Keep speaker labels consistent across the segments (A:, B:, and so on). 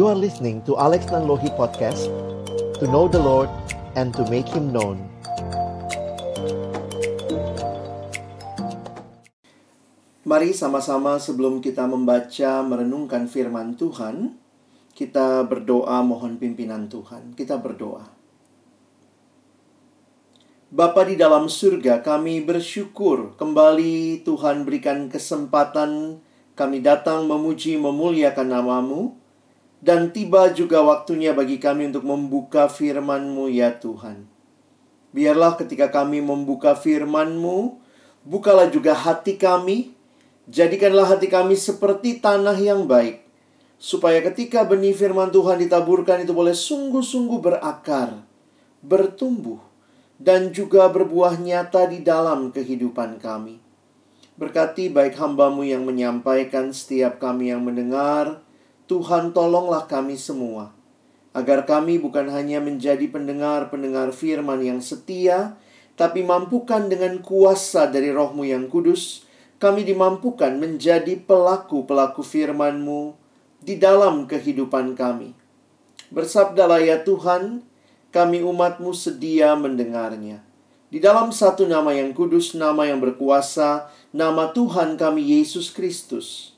A: You are listening to Alex Nanlohi Podcast To know the Lord and to make Him known. Mari sama-sama sebelum kita membaca merenungkan firman Tuhan Kita berdoa mohon pimpinan Tuhan. Kita berdoa. Bapa di dalam surga, kami bersyukur kembali Tuhan berikan kesempatan kami datang memuji memuliakan namamu dan tiba juga waktunya bagi kami untuk membuka firman-Mu ya Tuhan. Biarlah ketika kami membuka firman-Mu, bukalah juga hati kami, jadikanlah hati kami seperti tanah yang baik, supaya ketika benih firman Tuhan ditaburkan itu boleh sungguh-sungguh berakar, bertumbuh, dan juga berbuah nyata di dalam kehidupan kami. Berkati baik hambamu yang menyampaikan setiap kami yang mendengar, Tuhan tolonglah kami semua, agar kami bukan hanya menjadi pendengar-pendengar firman yang setia, tapi mampukan dengan kuasa dari rohmu yang kudus, kami dimampukan menjadi pelaku-pelaku firman-Mu di dalam kehidupan kami. Bersabdalah ya Tuhan, kami umatmu sedia mendengarnya. Di dalam satu nama yang kudus, nama yang berkuasa, nama Tuhan kami Yesus Kristus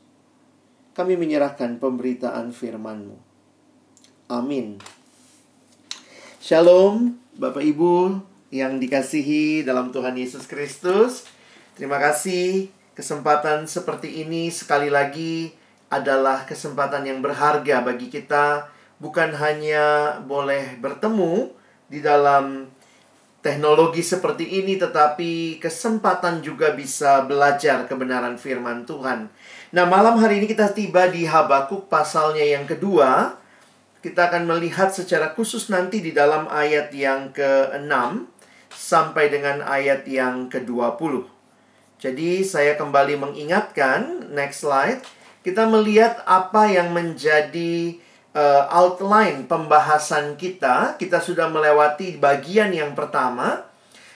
A: kami menyerahkan pemberitaan firman-Mu. Amin. Shalom, Bapak Ibu yang dikasihi dalam Tuhan Yesus Kristus. Terima kasih kesempatan seperti ini sekali lagi adalah kesempatan yang berharga bagi kita bukan hanya boleh bertemu di dalam teknologi seperti ini tetapi kesempatan juga bisa belajar kebenaran firman Tuhan. Nah, malam hari ini kita tiba di Habakuk pasalnya yang kedua. Kita akan melihat secara khusus nanti di dalam ayat yang ke-6 sampai dengan ayat yang ke-20. Jadi, saya kembali mengingatkan, next slide, kita melihat apa yang menjadi uh, outline pembahasan kita. Kita sudah melewati bagian yang pertama.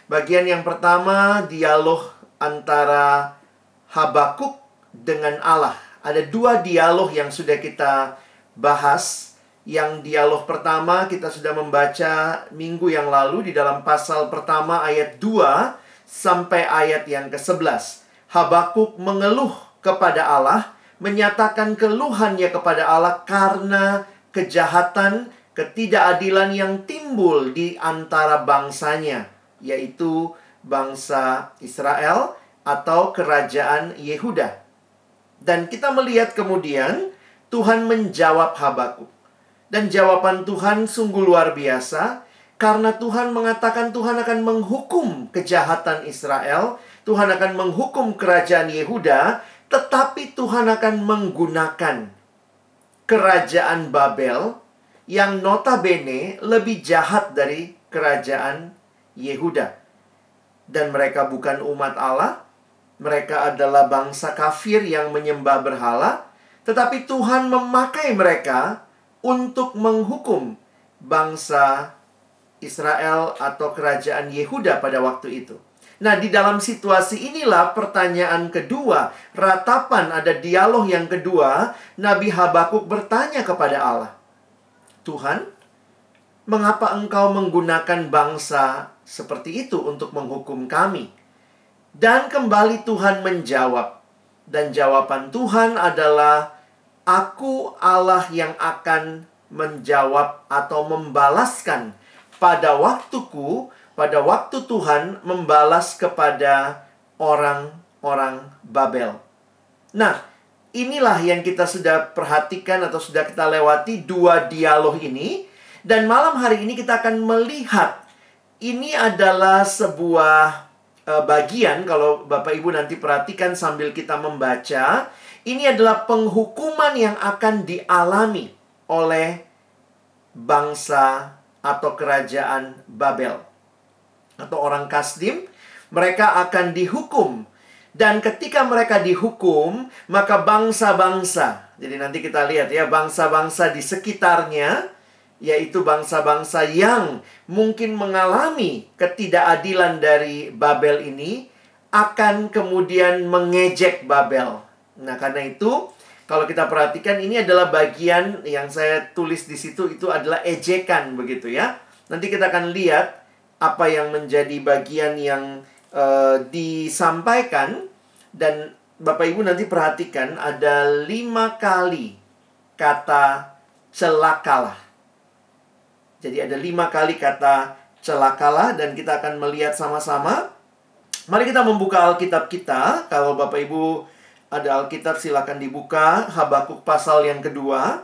A: Bagian yang pertama dialog antara Habakuk dengan Allah. Ada dua dialog yang sudah kita bahas. Yang dialog pertama kita sudah membaca minggu yang lalu di dalam pasal pertama ayat 2 sampai ayat yang ke-11. Habakuk mengeluh kepada Allah, menyatakan keluhannya kepada Allah karena kejahatan, ketidakadilan yang timbul di antara bangsanya, yaitu bangsa Israel atau kerajaan Yehuda. Dan kita melihat kemudian Tuhan menjawab Habakuk. Dan jawaban Tuhan sungguh luar biasa karena Tuhan mengatakan Tuhan akan menghukum kejahatan Israel, Tuhan akan menghukum kerajaan Yehuda, tetapi Tuhan akan menggunakan kerajaan Babel yang notabene lebih jahat dari kerajaan Yehuda. Dan mereka bukan umat Allah, mereka adalah bangsa kafir yang menyembah berhala, tetapi Tuhan memakai mereka untuk menghukum bangsa Israel atau kerajaan Yehuda pada waktu itu. Nah, di dalam situasi inilah pertanyaan kedua, ratapan ada dialog yang kedua, Nabi Habakuk bertanya kepada Allah, "Tuhan, mengapa engkau menggunakan bangsa seperti itu untuk menghukum kami?" Dan kembali Tuhan menjawab. Dan jawaban Tuhan adalah, Aku Allah yang akan menjawab atau membalaskan pada waktuku, pada waktu Tuhan membalas kepada orang-orang Babel. Nah, inilah yang kita sudah perhatikan atau sudah kita lewati dua dialog ini. Dan malam hari ini kita akan melihat ini adalah sebuah bagian kalau Bapak Ibu nanti perhatikan sambil kita membaca, ini adalah penghukuman yang akan dialami oleh bangsa atau kerajaan Babel atau orang Kasdim. Mereka akan dihukum dan ketika mereka dihukum, maka bangsa-bangsa, jadi nanti kita lihat ya, bangsa-bangsa di sekitarnya yaitu bangsa-bangsa yang mungkin mengalami ketidakadilan dari Babel ini akan kemudian mengejek Babel. Nah, karena itu kalau kita perhatikan ini adalah bagian yang saya tulis di situ itu adalah ejekan begitu ya. Nanti kita akan lihat apa yang menjadi bagian yang uh, disampaikan dan Bapak Ibu nanti perhatikan ada lima kali kata celakalah. Jadi ada lima kali kata celakalah dan kita akan melihat sama-sama. Mari kita membuka Alkitab kita. Kalau Bapak Ibu ada Alkitab silakan dibuka Habakuk pasal yang kedua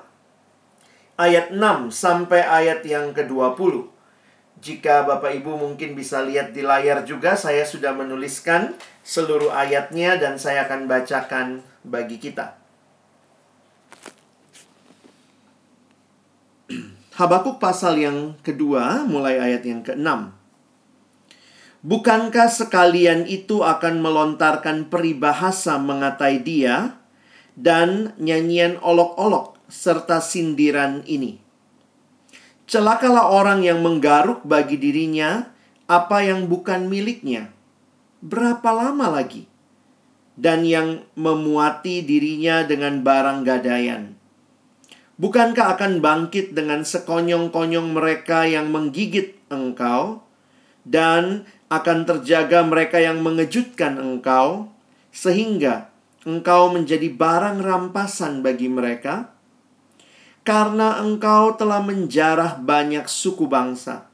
A: ayat 6 sampai ayat yang ke-20. Jika Bapak Ibu mungkin bisa lihat di layar juga saya sudah menuliskan seluruh ayatnya dan saya akan bacakan bagi kita. Habakuk pasal yang kedua mulai ayat yang ke-6. Bukankah sekalian itu akan melontarkan peribahasa mengatai dia dan nyanyian olok-olok serta sindiran ini? Celakalah orang yang menggaruk bagi dirinya apa yang bukan miliknya. Berapa lama lagi? Dan yang memuati dirinya dengan barang gadaian. Bukankah akan bangkit dengan sekonyong-konyong mereka yang menggigit engkau dan akan terjaga mereka yang mengejutkan engkau, sehingga engkau menjadi barang rampasan bagi mereka, karena engkau telah menjarah banyak suku bangsa.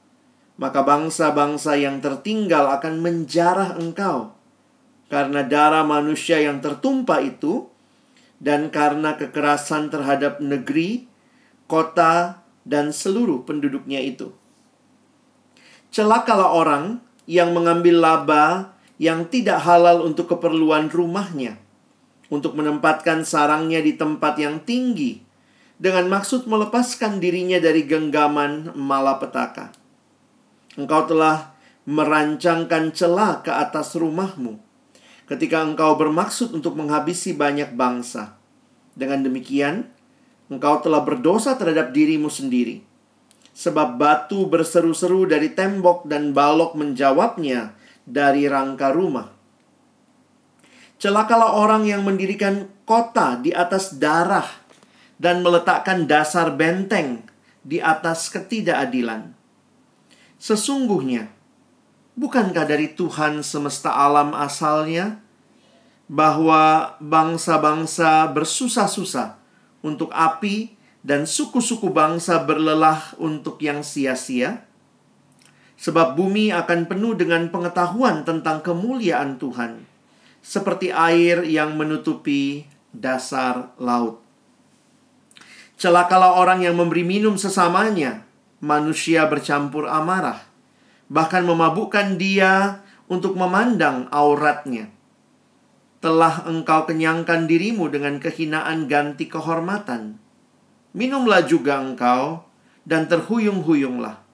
A: Maka bangsa-bangsa yang tertinggal akan menjarah engkau, karena darah manusia yang tertumpah itu, dan karena kekerasan terhadap negeri, kota, dan seluruh penduduknya itu. Celakalah orang yang mengambil laba yang tidak halal untuk keperluan rumahnya, untuk menempatkan sarangnya di tempat yang tinggi, dengan maksud melepaskan dirinya dari genggaman malapetaka. Engkau telah merancangkan celah ke atas rumahmu, ketika engkau bermaksud untuk menghabisi banyak bangsa. Dengan demikian, engkau telah berdosa terhadap dirimu sendiri sebab batu berseru-seru dari tembok dan balok menjawabnya dari rangka rumah. Celakalah orang yang mendirikan kota di atas darah dan meletakkan dasar benteng di atas ketidakadilan. Sesungguhnya, bukankah dari Tuhan semesta alam asalnya bahwa bangsa-bangsa bersusah-susah untuk api dan suku-suku bangsa berlelah untuk yang sia-sia? Sebab bumi akan penuh dengan pengetahuan tentang kemuliaan Tuhan, seperti air yang menutupi dasar laut. Celakalah orang yang memberi minum sesamanya, manusia bercampur amarah, bahkan memabukkan dia untuk memandang auratnya. Telah engkau kenyangkan dirimu dengan kehinaan ganti kehormatan Minumlah juga engkau, dan terhuyung-huyunglah.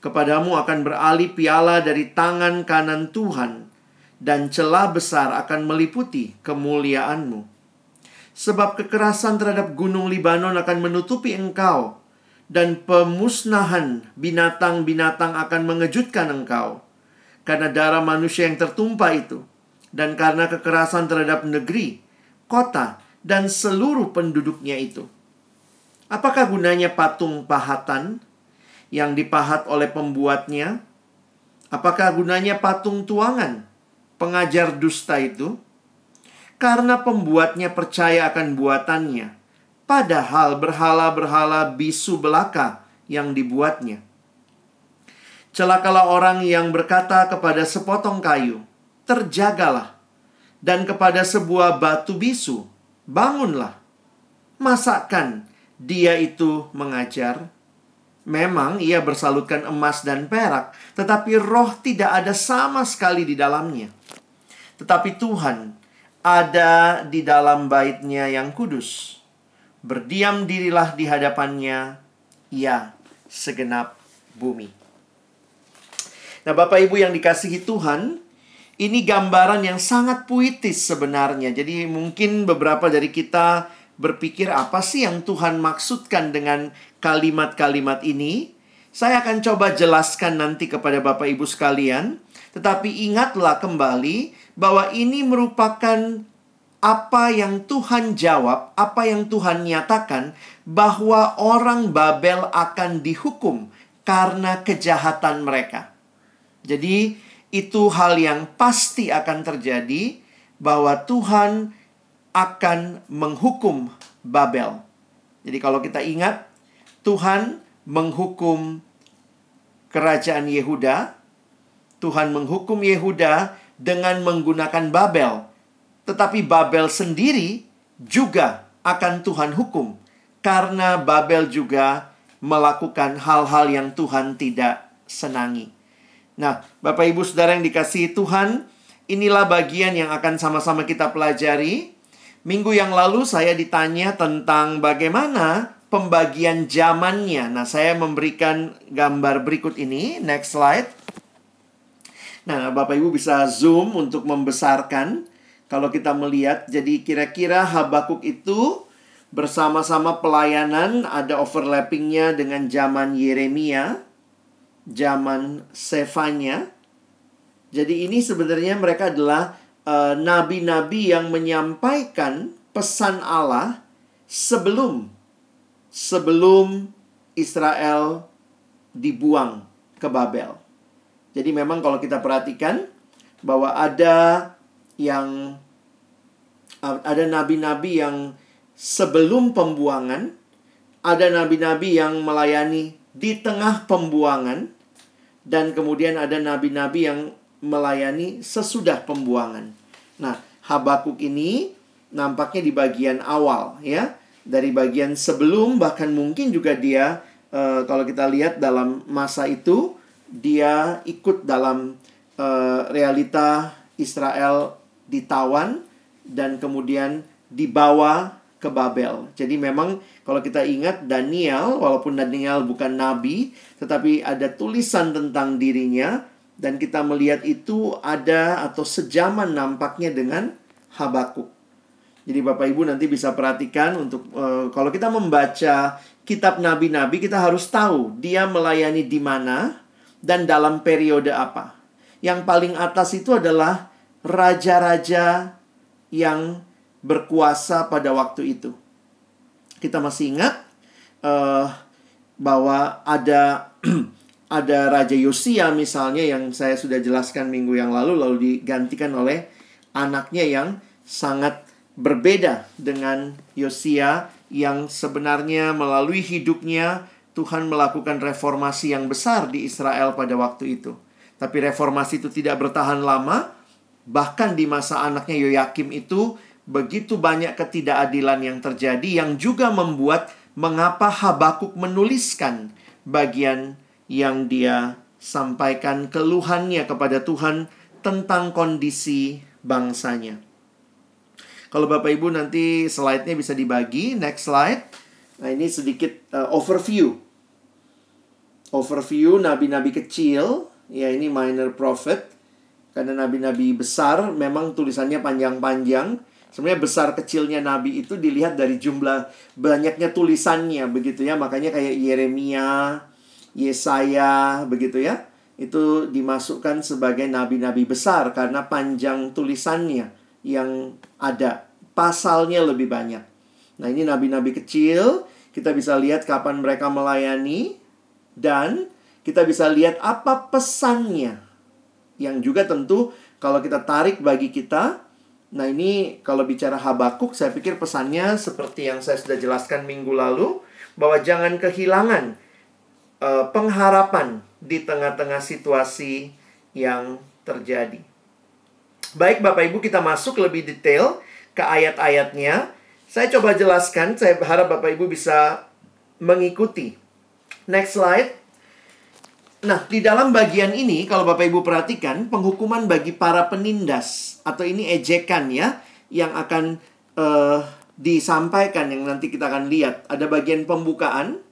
A: Kepadamu akan beralih piala dari tangan kanan Tuhan, dan celah besar akan meliputi kemuliaanmu. Sebab kekerasan terhadap gunung Libanon akan menutupi engkau, dan pemusnahan binatang-binatang akan mengejutkan engkau. Karena darah manusia yang tertumpah itu, dan karena kekerasan terhadap negeri, kota, dan seluruh penduduknya itu. Apakah gunanya patung pahatan yang dipahat oleh pembuatnya? Apakah gunanya patung tuangan pengajar dusta itu? Karena pembuatnya percaya akan buatannya, padahal berhala-berhala bisu belaka yang dibuatnya. Celakalah orang yang berkata kepada sepotong kayu, "Terjagalah," dan kepada sebuah batu bisu, "Bangunlah." Masakan dia itu mengajar. Memang ia bersalutkan emas dan perak, tetapi roh tidak ada sama sekali di dalamnya. Tetapi Tuhan ada di dalam baitnya yang kudus. Berdiam dirilah di hadapannya, ya segenap bumi. Nah Bapak Ibu yang dikasihi Tuhan, ini gambaran yang sangat puitis sebenarnya. Jadi mungkin beberapa dari kita berpikir apa sih yang Tuhan maksudkan dengan kalimat-kalimat ini? Saya akan coba jelaskan nanti kepada Bapak Ibu sekalian. Tetapi ingatlah kembali bahwa ini merupakan apa yang Tuhan jawab, apa yang Tuhan nyatakan bahwa orang Babel akan dihukum karena kejahatan mereka. Jadi itu hal yang pasti akan terjadi bahwa Tuhan akan menghukum Babel. Jadi kalau kita ingat Tuhan menghukum kerajaan Yehuda, Tuhan menghukum Yehuda dengan menggunakan Babel. Tetapi Babel sendiri juga akan Tuhan hukum karena Babel juga melakukan hal-hal yang Tuhan tidak senangi. Nah, Bapak Ibu Saudara yang dikasihi Tuhan, inilah bagian yang akan sama-sama kita pelajari. Minggu yang lalu saya ditanya tentang bagaimana pembagian zamannya. Nah, saya memberikan gambar berikut ini. Next slide. Nah, Bapak Ibu bisa zoom untuk membesarkan. Kalau kita melihat, jadi kira-kira Habakuk itu bersama-sama pelayanan ada overlappingnya dengan zaman Yeremia, zaman Sefanya. Jadi ini sebenarnya mereka adalah eh, nabi-nabi uh, yang menyampaikan pesan Allah sebelum sebelum Israel dibuang ke Babel. Jadi memang kalau kita perhatikan bahwa ada yang ada nabi-nabi yang sebelum pembuangan, ada nabi-nabi yang melayani di tengah pembuangan dan kemudian ada nabi-nabi yang melayani sesudah pembuangan. Nah, Habakuk ini nampaknya di bagian awal ya dari bagian sebelum bahkan mungkin juga dia uh, kalau kita lihat dalam masa itu dia ikut dalam uh, realita Israel ditawan dan kemudian dibawa ke Babel. Jadi memang kalau kita ingat Daniel walaupun Daniel bukan nabi tetapi ada tulisan tentang dirinya dan kita melihat itu ada atau sejaman nampaknya dengan Habakuk. Jadi Bapak Ibu nanti bisa perhatikan untuk uh, kalau kita membaca kitab nabi-nabi kita harus tahu dia melayani di mana dan dalam periode apa. Yang paling atas itu adalah raja-raja yang berkuasa pada waktu itu. Kita masih ingat uh, bahwa ada ada Raja Yosia misalnya yang saya sudah jelaskan minggu yang lalu lalu digantikan oleh anaknya yang sangat berbeda dengan Yosia yang sebenarnya melalui hidupnya Tuhan melakukan reformasi yang besar di Israel pada waktu itu. Tapi reformasi itu tidak bertahan lama. Bahkan di masa anaknya Yoyakim itu begitu banyak ketidakadilan yang terjadi yang juga membuat mengapa Habakuk menuliskan bagian yang dia sampaikan keluhannya kepada Tuhan tentang kondisi bangsanya. Kalau Bapak Ibu nanti slide-nya bisa dibagi, next slide. Nah, ini sedikit uh, overview. Overview nabi-nabi kecil, ya ini minor prophet. Karena nabi-nabi besar memang tulisannya panjang-panjang. Sebenarnya besar kecilnya nabi itu dilihat dari jumlah banyaknya tulisannya begitu ya. Makanya kayak Yeremia, Yesaya begitu ya. Itu dimasukkan sebagai nabi-nabi besar karena panjang tulisannya yang ada. Pasalnya lebih banyak. Nah, ini nabi-nabi kecil. Kita bisa lihat kapan mereka melayani. Dan kita bisa lihat apa pesannya. Yang juga tentu kalau kita tarik bagi kita. Nah, ini kalau bicara Habakuk, saya pikir pesannya seperti yang saya sudah jelaskan minggu lalu. Bahwa jangan kehilangan uh, pengharapan di tengah-tengah situasi yang terjadi. Baik Bapak Ibu kita masuk lebih detail ke ayat-ayatnya. Saya coba jelaskan, saya harap Bapak Ibu bisa mengikuti. Next slide. Nah, di dalam bagian ini kalau Bapak Ibu perhatikan penghukuman bagi para penindas atau ini ejekan ya yang akan uh, disampaikan yang nanti kita akan lihat. Ada bagian pembukaan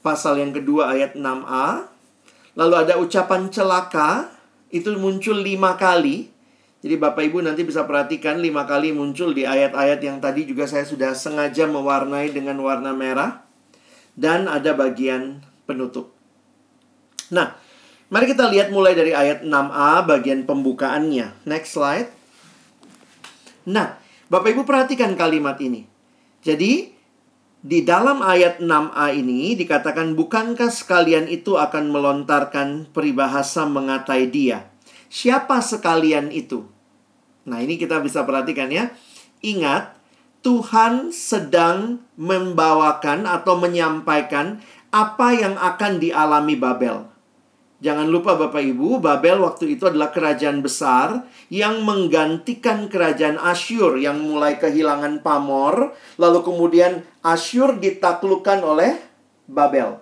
A: pasal yang kedua ayat 6a. Lalu ada ucapan celaka itu muncul lima kali jadi Bapak Ibu nanti bisa perhatikan lima kali muncul di ayat-ayat yang tadi juga saya sudah sengaja mewarnai dengan warna merah. Dan ada bagian penutup. Nah, mari kita lihat mulai dari ayat 6a bagian pembukaannya. Next slide. Nah, Bapak Ibu perhatikan kalimat ini. Jadi, di dalam ayat 6a ini dikatakan bukankah sekalian itu akan melontarkan peribahasa mengatai dia. Siapa sekalian itu? Nah, ini kita bisa perhatikan ya. Ingat, Tuhan sedang membawakan atau menyampaikan apa yang akan dialami Babel. Jangan lupa Bapak Ibu, Babel waktu itu adalah kerajaan besar yang menggantikan kerajaan Asyur yang mulai kehilangan pamor, lalu kemudian Asyur ditaklukkan oleh Babel.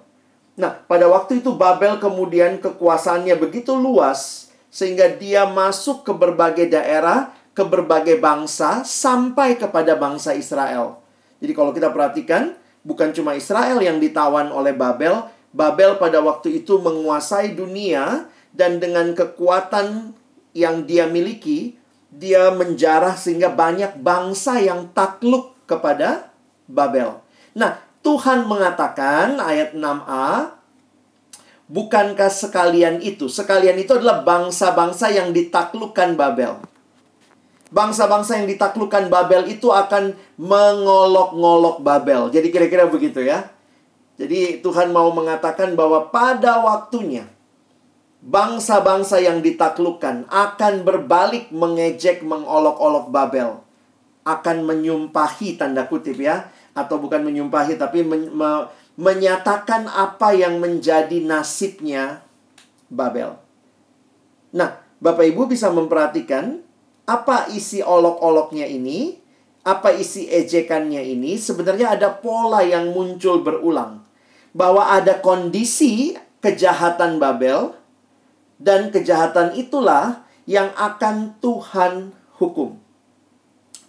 A: Nah, pada waktu itu Babel kemudian kekuasaannya begitu luas sehingga dia masuk ke berbagai daerah, ke berbagai bangsa sampai kepada bangsa Israel. Jadi kalau kita perhatikan, bukan cuma Israel yang ditawan oleh Babel, Babel pada waktu itu menguasai dunia dan dengan kekuatan yang dia miliki, dia menjarah sehingga banyak bangsa yang takluk kepada Babel. Nah, Tuhan mengatakan ayat 6a, bukankah sekalian itu? Sekalian itu adalah bangsa-bangsa yang ditaklukkan Babel. Bangsa-bangsa yang ditaklukkan Babel itu akan mengolok-ngolok Babel. Jadi kira-kira begitu ya. Jadi Tuhan mau mengatakan bahwa pada waktunya bangsa-bangsa yang ditaklukkan akan berbalik mengejek mengolok-olok Babel. Akan menyumpahi tanda kutip ya atau bukan menyumpahi tapi men me menyatakan apa yang menjadi nasibnya Babel. Nah, Bapak Ibu bisa memperhatikan apa isi olok-oloknya ini apa isi ejekannya ini, sebenarnya ada pola yang muncul berulang. Bahwa ada kondisi kejahatan Babel, dan kejahatan itulah yang akan Tuhan hukum.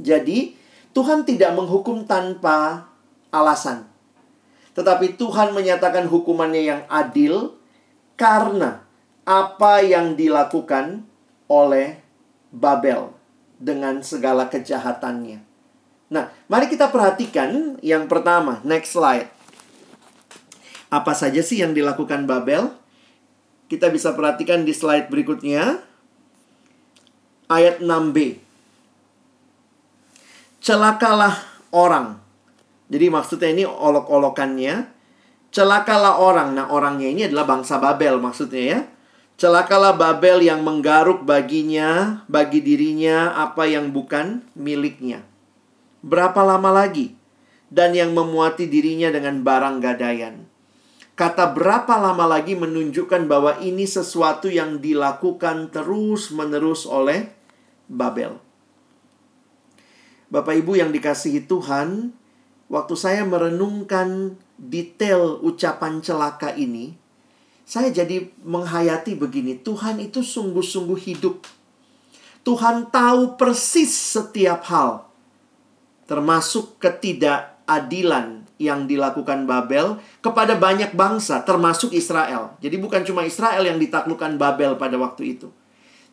A: Jadi, Tuhan tidak menghukum tanpa alasan. Tetapi Tuhan menyatakan hukumannya yang adil karena apa yang dilakukan oleh Babel dengan segala kejahatannya. Nah, mari kita perhatikan yang pertama, next slide. Apa saja sih yang dilakukan Babel? Kita bisa perhatikan di slide berikutnya. Ayat 6b. Celakalah orang. Jadi maksudnya ini olok-olokannya. Celakalah orang. Nah, orangnya ini adalah bangsa Babel maksudnya ya. Celakalah Babel yang menggaruk baginya, bagi dirinya apa yang bukan miliknya. Berapa lama lagi? Dan yang memuati dirinya dengan barang gadaian. Kata berapa lama lagi menunjukkan bahwa ini sesuatu yang dilakukan terus-menerus oleh Babel. Bapak Ibu yang dikasihi Tuhan, waktu saya merenungkan detail ucapan celaka ini, saya jadi menghayati begini, Tuhan itu sungguh-sungguh hidup. Tuhan tahu persis setiap hal termasuk ketidakadilan yang dilakukan Babel kepada banyak bangsa, termasuk Israel. Jadi bukan cuma Israel yang ditaklukkan Babel pada waktu itu.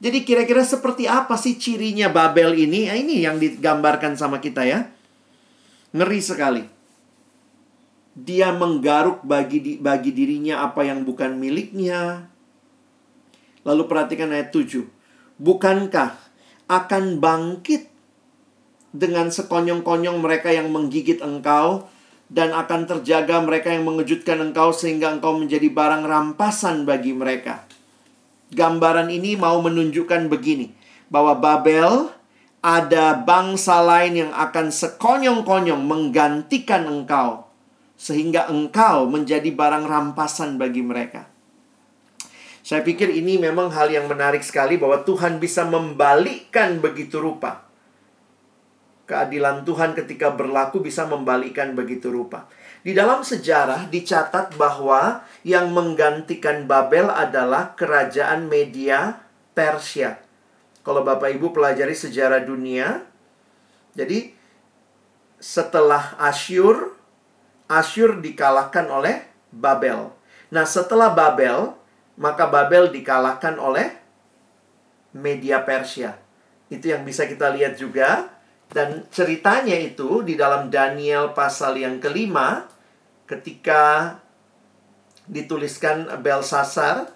A: Jadi kira-kira seperti apa sih cirinya Babel ini? Nah, ini yang digambarkan sama kita ya. Ngeri sekali. Dia menggaruk bagi bagi dirinya apa yang bukan miliknya. Lalu perhatikan ayat 7. Bukankah akan bangkit dengan sekonyong-konyong mereka yang menggigit engkau dan akan terjaga mereka yang mengejutkan engkau sehingga engkau menjadi barang rampasan bagi mereka. Gambaran ini mau menunjukkan begini, bahwa Babel ada bangsa lain yang akan sekonyong-konyong menggantikan engkau sehingga engkau menjadi barang rampasan bagi mereka. Saya pikir ini memang hal yang menarik sekali bahwa Tuhan bisa membalikkan begitu rupa keadilan Tuhan ketika berlaku bisa membalikkan begitu rupa. Di dalam sejarah dicatat bahwa yang menggantikan Babel adalah kerajaan Media Persia. Kalau Bapak Ibu pelajari sejarah dunia, jadi setelah Asyur, Asyur dikalahkan oleh Babel. Nah, setelah Babel, maka Babel dikalahkan oleh Media Persia. Itu yang bisa kita lihat juga dan ceritanya itu di dalam Daniel pasal yang kelima ketika dituliskan Belsasar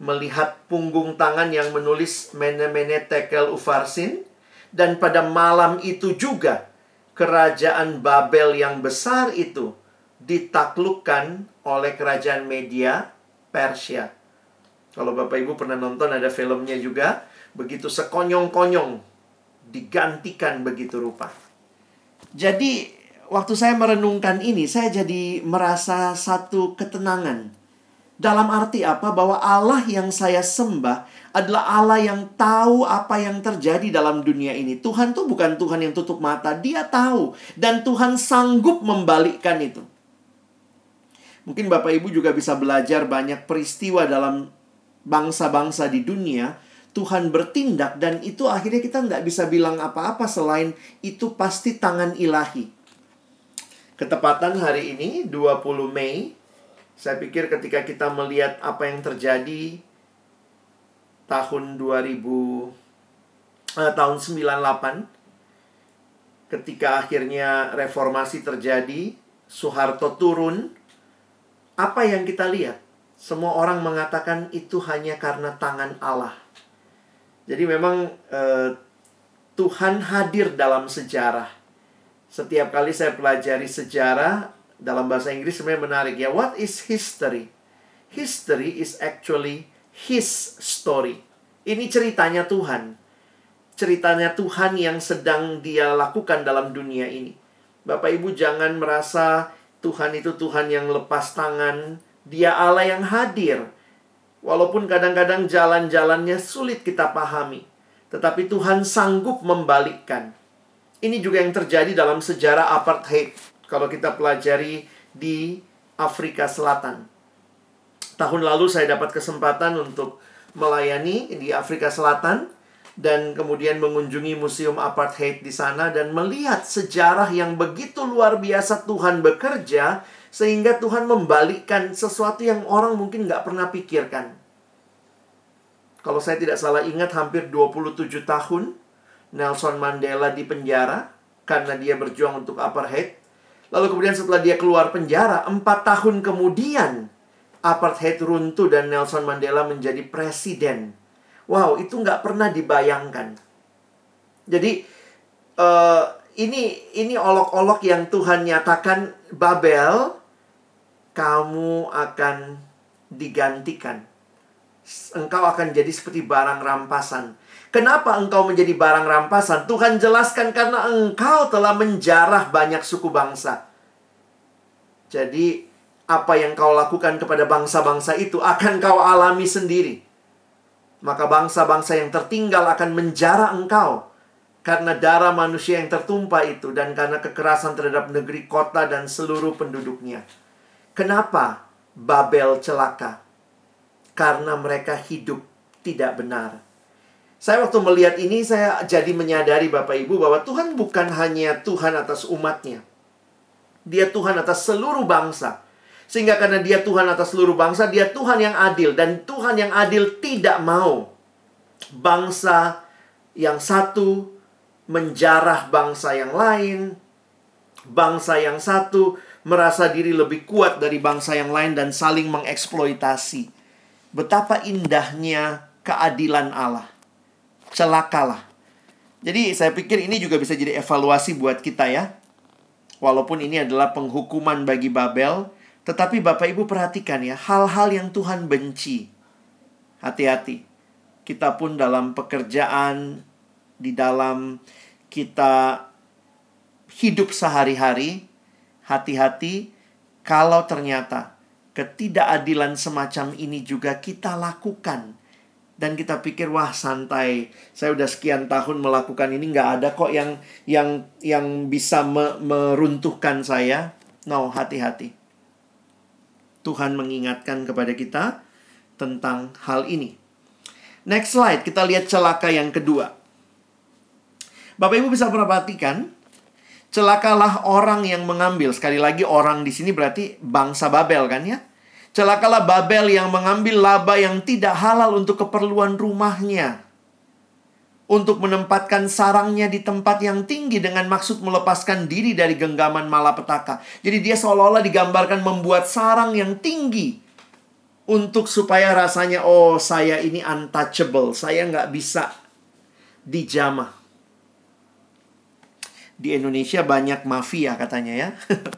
A: melihat punggung tangan yang menulis Mene Mene Tekel Ufarsin Dan pada malam itu juga kerajaan Babel yang besar itu ditaklukkan oleh kerajaan media Persia. Kalau Bapak Ibu pernah nonton ada filmnya juga, begitu sekonyong-konyong digantikan begitu rupa. Jadi waktu saya merenungkan ini, saya jadi merasa satu ketenangan. Dalam arti apa? Bahwa Allah yang saya sembah adalah Allah yang tahu apa yang terjadi dalam dunia ini. Tuhan tuh bukan Tuhan yang tutup mata, Dia tahu dan Tuhan sanggup membalikkan itu. Mungkin Bapak Ibu juga bisa belajar banyak peristiwa dalam bangsa-bangsa di dunia. Tuhan bertindak dan itu akhirnya kita nggak bisa bilang apa-apa selain itu pasti tangan ilahi. Ketepatan hari ini 20 Mei, saya pikir ketika kita melihat apa yang terjadi tahun 2000 eh, tahun 98 ketika akhirnya reformasi terjadi, Soeharto turun, apa yang kita lihat? Semua orang mengatakan itu hanya karena tangan Allah. Jadi memang eh, Tuhan hadir dalam sejarah. Setiap kali saya pelajari sejarah dalam bahasa Inggris sebenarnya menarik ya. What is history? History is actually his story. Ini ceritanya Tuhan. Ceritanya Tuhan yang sedang dia lakukan dalam dunia ini. Bapak Ibu jangan merasa Tuhan itu Tuhan yang lepas tangan. Dia Allah yang hadir. Walaupun kadang-kadang jalan-jalannya sulit kita pahami. Tetapi Tuhan sanggup membalikkan. Ini juga yang terjadi dalam sejarah apartheid. Kalau kita pelajari di Afrika Selatan. Tahun lalu saya dapat kesempatan untuk melayani di Afrika Selatan dan kemudian mengunjungi museum apartheid di sana dan melihat sejarah yang begitu luar biasa Tuhan bekerja sehingga Tuhan membalikkan sesuatu yang orang mungkin nggak pernah pikirkan. Kalau saya tidak salah ingat hampir 27 tahun Nelson Mandela di penjara karena dia berjuang untuk apartheid. Lalu kemudian setelah dia keluar penjara, empat tahun kemudian apartheid runtuh dan Nelson Mandela menjadi presiden. Wow, itu nggak pernah dibayangkan. Jadi uh, ini ini olok-olok yang Tuhan nyatakan Babel, kamu akan digantikan. Engkau akan jadi seperti barang rampasan. Kenapa engkau menjadi barang rampasan? Tuhan jelaskan karena engkau telah menjarah banyak suku bangsa. Jadi apa yang kau lakukan kepada bangsa-bangsa itu akan kau alami sendiri. Maka bangsa-bangsa yang tertinggal akan menjara engkau karena darah manusia yang tertumpah itu dan karena kekerasan terhadap negeri kota dan seluruh penduduknya. Kenapa Babel celaka? Karena mereka hidup tidak benar. Saya waktu melihat ini saya jadi menyadari Bapak Ibu bahwa Tuhan bukan hanya Tuhan atas umatnya. Dia Tuhan atas seluruh bangsa. Sehingga karena dia Tuhan atas seluruh bangsa, dia Tuhan yang adil. Dan Tuhan yang adil tidak mau bangsa yang satu menjarah bangsa yang lain. Bangsa yang satu merasa diri lebih kuat dari bangsa yang lain dan saling mengeksploitasi. Betapa indahnya keadilan Allah. Celakalah. Jadi saya pikir ini juga bisa jadi evaluasi buat kita ya. Walaupun ini adalah penghukuman bagi Babel, tetapi Bapak Ibu perhatikan ya, hal-hal yang Tuhan benci. Hati-hati. Kita pun dalam pekerjaan, di dalam kita hidup sehari-hari, hati-hati kalau ternyata ketidakadilan semacam ini juga kita lakukan. Dan kita pikir wah santai, saya udah sekian tahun melakukan ini nggak ada kok yang yang yang bisa me, meruntuhkan saya. No, hati-hati. Tuhan mengingatkan kepada kita tentang hal ini. Next slide, kita lihat celaka yang kedua. Bapak Ibu bisa perhatikan, celakalah orang yang mengambil. Sekali lagi orang di sini berarti bangsa Babel kan ya? Celakalah Babel yang mengambil laba yang tidak halal untuk keperluan rumahnya untuk menempatkan sarangnya di tempat yang tinggi dengan maksud melepaskan diri dari genggaman malapetaka. Jadi dia seolah-olah digambarkan membuat sarang yang tinggi untuk supaya rasanya oh saya ini untouchable, saya nggak bisa dijamah. Di Indonesia banyak mafia katanya ya.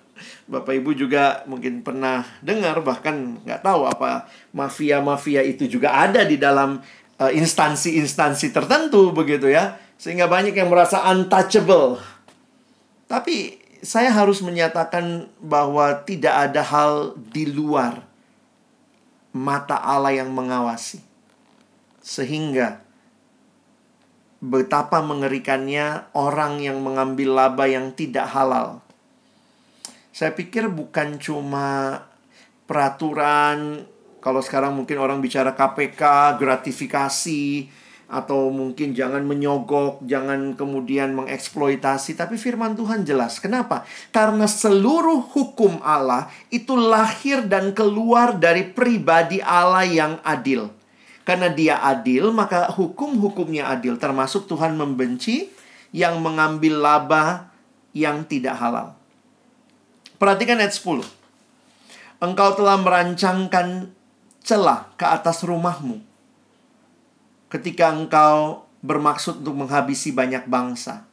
A: Bapak Ibu juga mungkin pernah dengar bahkan nggak tahu apa mafia-mafia itu juga ada di dalam uh, instansi-instansi tertentu begitu ya. Sehingga banyak yang merasa untouchable. Tapi saya harus menyatakan bahwa tidak ada hal di luar mata Allah yang mengawasi. Sehingga betapa mengerikannya orang yang mengambil laba yang tidak halal. Saya pikir bukan cuma peraturan, kalau sekarang mungkin orang bicara KPK, gratifikasi, atau mungkin jangan menyogok, jangan kemudian mengeksploitasi, tapi firman Tuhan jelas. Kenapa? Karena seluruh hukum Allah itu lahir dan keluar dari pribadi Allah yang adil. Karena dia adil, maka hukum-hukumnya adil, termasuk Tuhan membenci yang mengambil laba yang tidak halal. Perhatikan ayat 10. Engkau telah merancangkan celah ke atas rumahmu ketika engkau bermaksud untuk menghabisi banyak bangsa.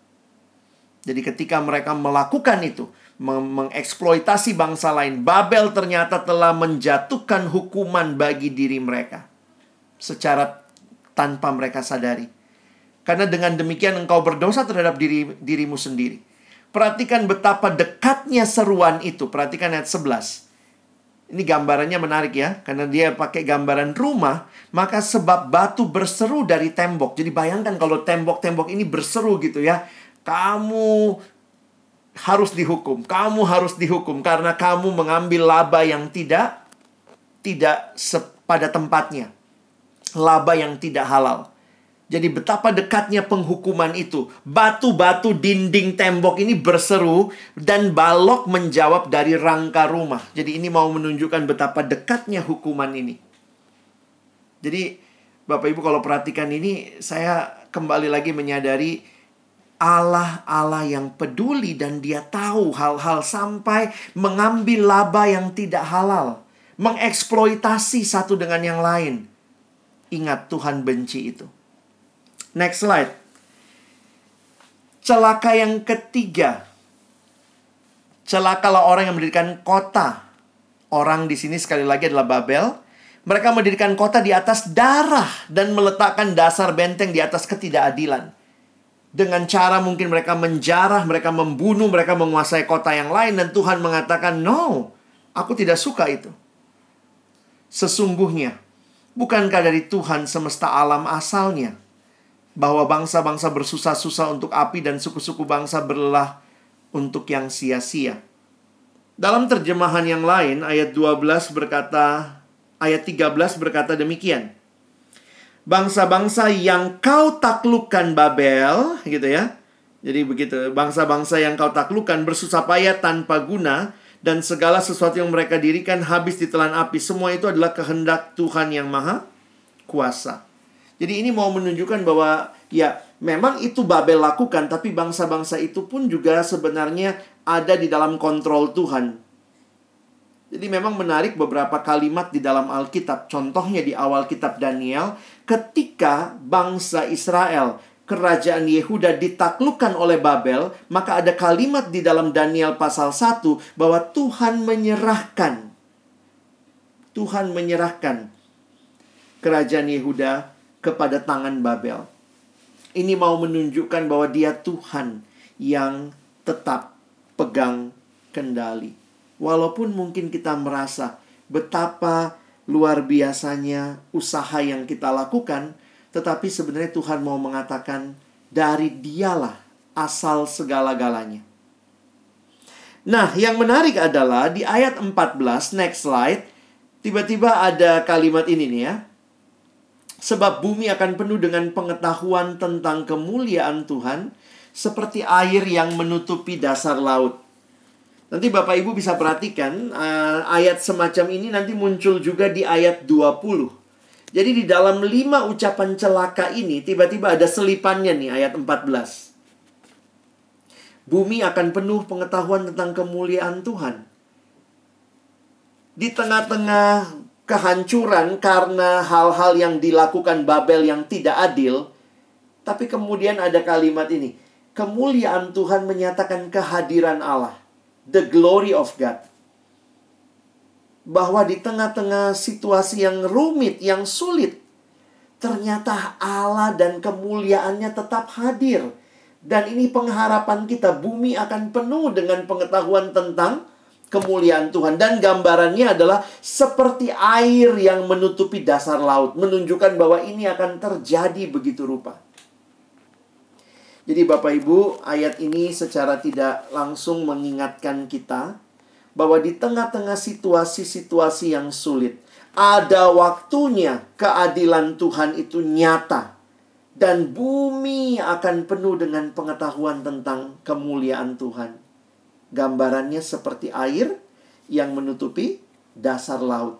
A: Jadi ketika mereka melakukan itu, mengeksploitasi bangsa lain, Babel ternyata telah menjatuhkan hukuman bagi diri mereka secara tanpa mereka sadari. Karena dengan demikian engkau berdosa terhadap diri dirimu sendiri. Perhatikan betapa dekatnya seruan itu. Perhatikan ayat 11. Ini gambarannya menarik ya, karena dia pakai gambaran rumah, maka sebab batu berseru dari tembok. Jadi bayangkan kalau tembok-tembok ini berseru gitu ya. Kamu harus dihukum, kamu harus dihukum karena kamu mengambil laba yang tidak tidak pada tempatnya. Laba yang tidak halal. Jadi betapa dekatnya penghukuman itu. Batu-batu dinding tembok ini berseru dan balok menjawab dari rangka rumah. Jadi ini mau menunjukkan betapa dekatnya hukuman ini. Jadi Bapak Ibu kalau perhatikan ini saya kembali lagi menyadari Allah Allah yang peduli dan dia tahu hal-hal sampai mengambil laba yang tidak halal, mengeksploitasi satu dengan yang lain. Ingat Tuhan benci itu. Next slide. Celaka yang ketiga. Celakalah orang yang mendirikan kota. Orang di sini sekali lagi adalah Babel. Mereka mendirikan kota di atas darah dan meletakkan dasar benteng di atas ketidakadilan. Dengan cara mungkin mereka menjarah, mereka membunuh, mereka menguasai kota yang lain dan Tuhan mengatakan, "No, aku tidak suka itu." Sesungguhnya, bukankah dari Tuhan semesta alam asalnya? bahwa bangsa-bangsa bersusah-susah untuk api dan suku-suku bangsa berlelah untuk yang sia-sia. Dalam terjemahan yang lain ayat 12 berkata ayat 13 berkata demikian. Bangsa-bangsa yang kau taklukkan Babel gitu ya. Jadi begitu, bangsa-bangsa yang kau taklukkan bersusah payah tanpa guna dan segala sesuatu yang mereka dirikan habis ditelan api. Semua itu adalah kehendak Tuhan yang Maha Kuasa. Jadi ini mau menunjukkan bahwa ya memang itu Babel lakukan tapi bangsa-bangsa itu pun juga sebenarnya ada di dalam kontrol Tuhan. Jadi memang menarik beberapa kalimat di dalam Alkitab. Contohnya di awal kitab Daniel ketika bangsa Israel kerajaan Yehuda ditaklukkan oleh Babel, maka ada kalimat di dalam Daniel pasal 1 bahwa Tuhan menyerahkan Tuhan menyerahkan kerajaan Yehuda kepada tangan Babel. Ini mau menunjukkan bahwa dia Tuhan yang tetap pegang kendali. Walaupun mungkin kita merasa betapa luar biasanya usaha yang kita lakukan, tetapi sebenarnya Tuhan mau mengatakan dari dialah asal segala-galanya. Nah, yang menarik adalah di ayat 14, next slide, tiba-tiba ada kalimat ini nih ya. Sebab bumi akan penuh dengan pengetahuan tentang kemuliaan Tuhan seperti air yang menutupi dasar laut. Nanti Bapak Ibu bisa perhatikan uh, ayat semacam ini nanti muncul juga di ayat 20. Jadi di dalam lima ucapan celaka ini tiba-tiba ada selipannya nih ayat 14. Bumi akan penuh pengetahuan tentang kemuliaan Tuhan. Di tengah-tengah kehancuran karena hal-hal yang dilakukan Babel yang tidak adil. Tapi kemudian ada kalimat ini. kemuliaan Tuhan menyatakan kehadiran Allah, the glory of God. Bahwa di tengah-tengah situasi yang rumit, yang sulit, ternyata Allah dan kemuliaannya tetap hadir. Dan ini pengharapan kita, bumi akan penuh dengan pengetahuan tentang kemuliaan Tuhan. Dan gambarannya adalah seperti air yang menutupi dasar laut. Menunjukkan bahwa ini akan terjadi begitu rupa. Jadi Bapak Ibu, ayat ini secara tidak langsung mengingatkan kita bahwa di tengah-tengah situasi-situasi yang sulit, ada waktunya keadilan Tuhan itu nyata dan bumi akan penuh dengan pengetahuan tentang kemuliaan Tuhan. Gambarannya seperti air yang menutupi dasar laut.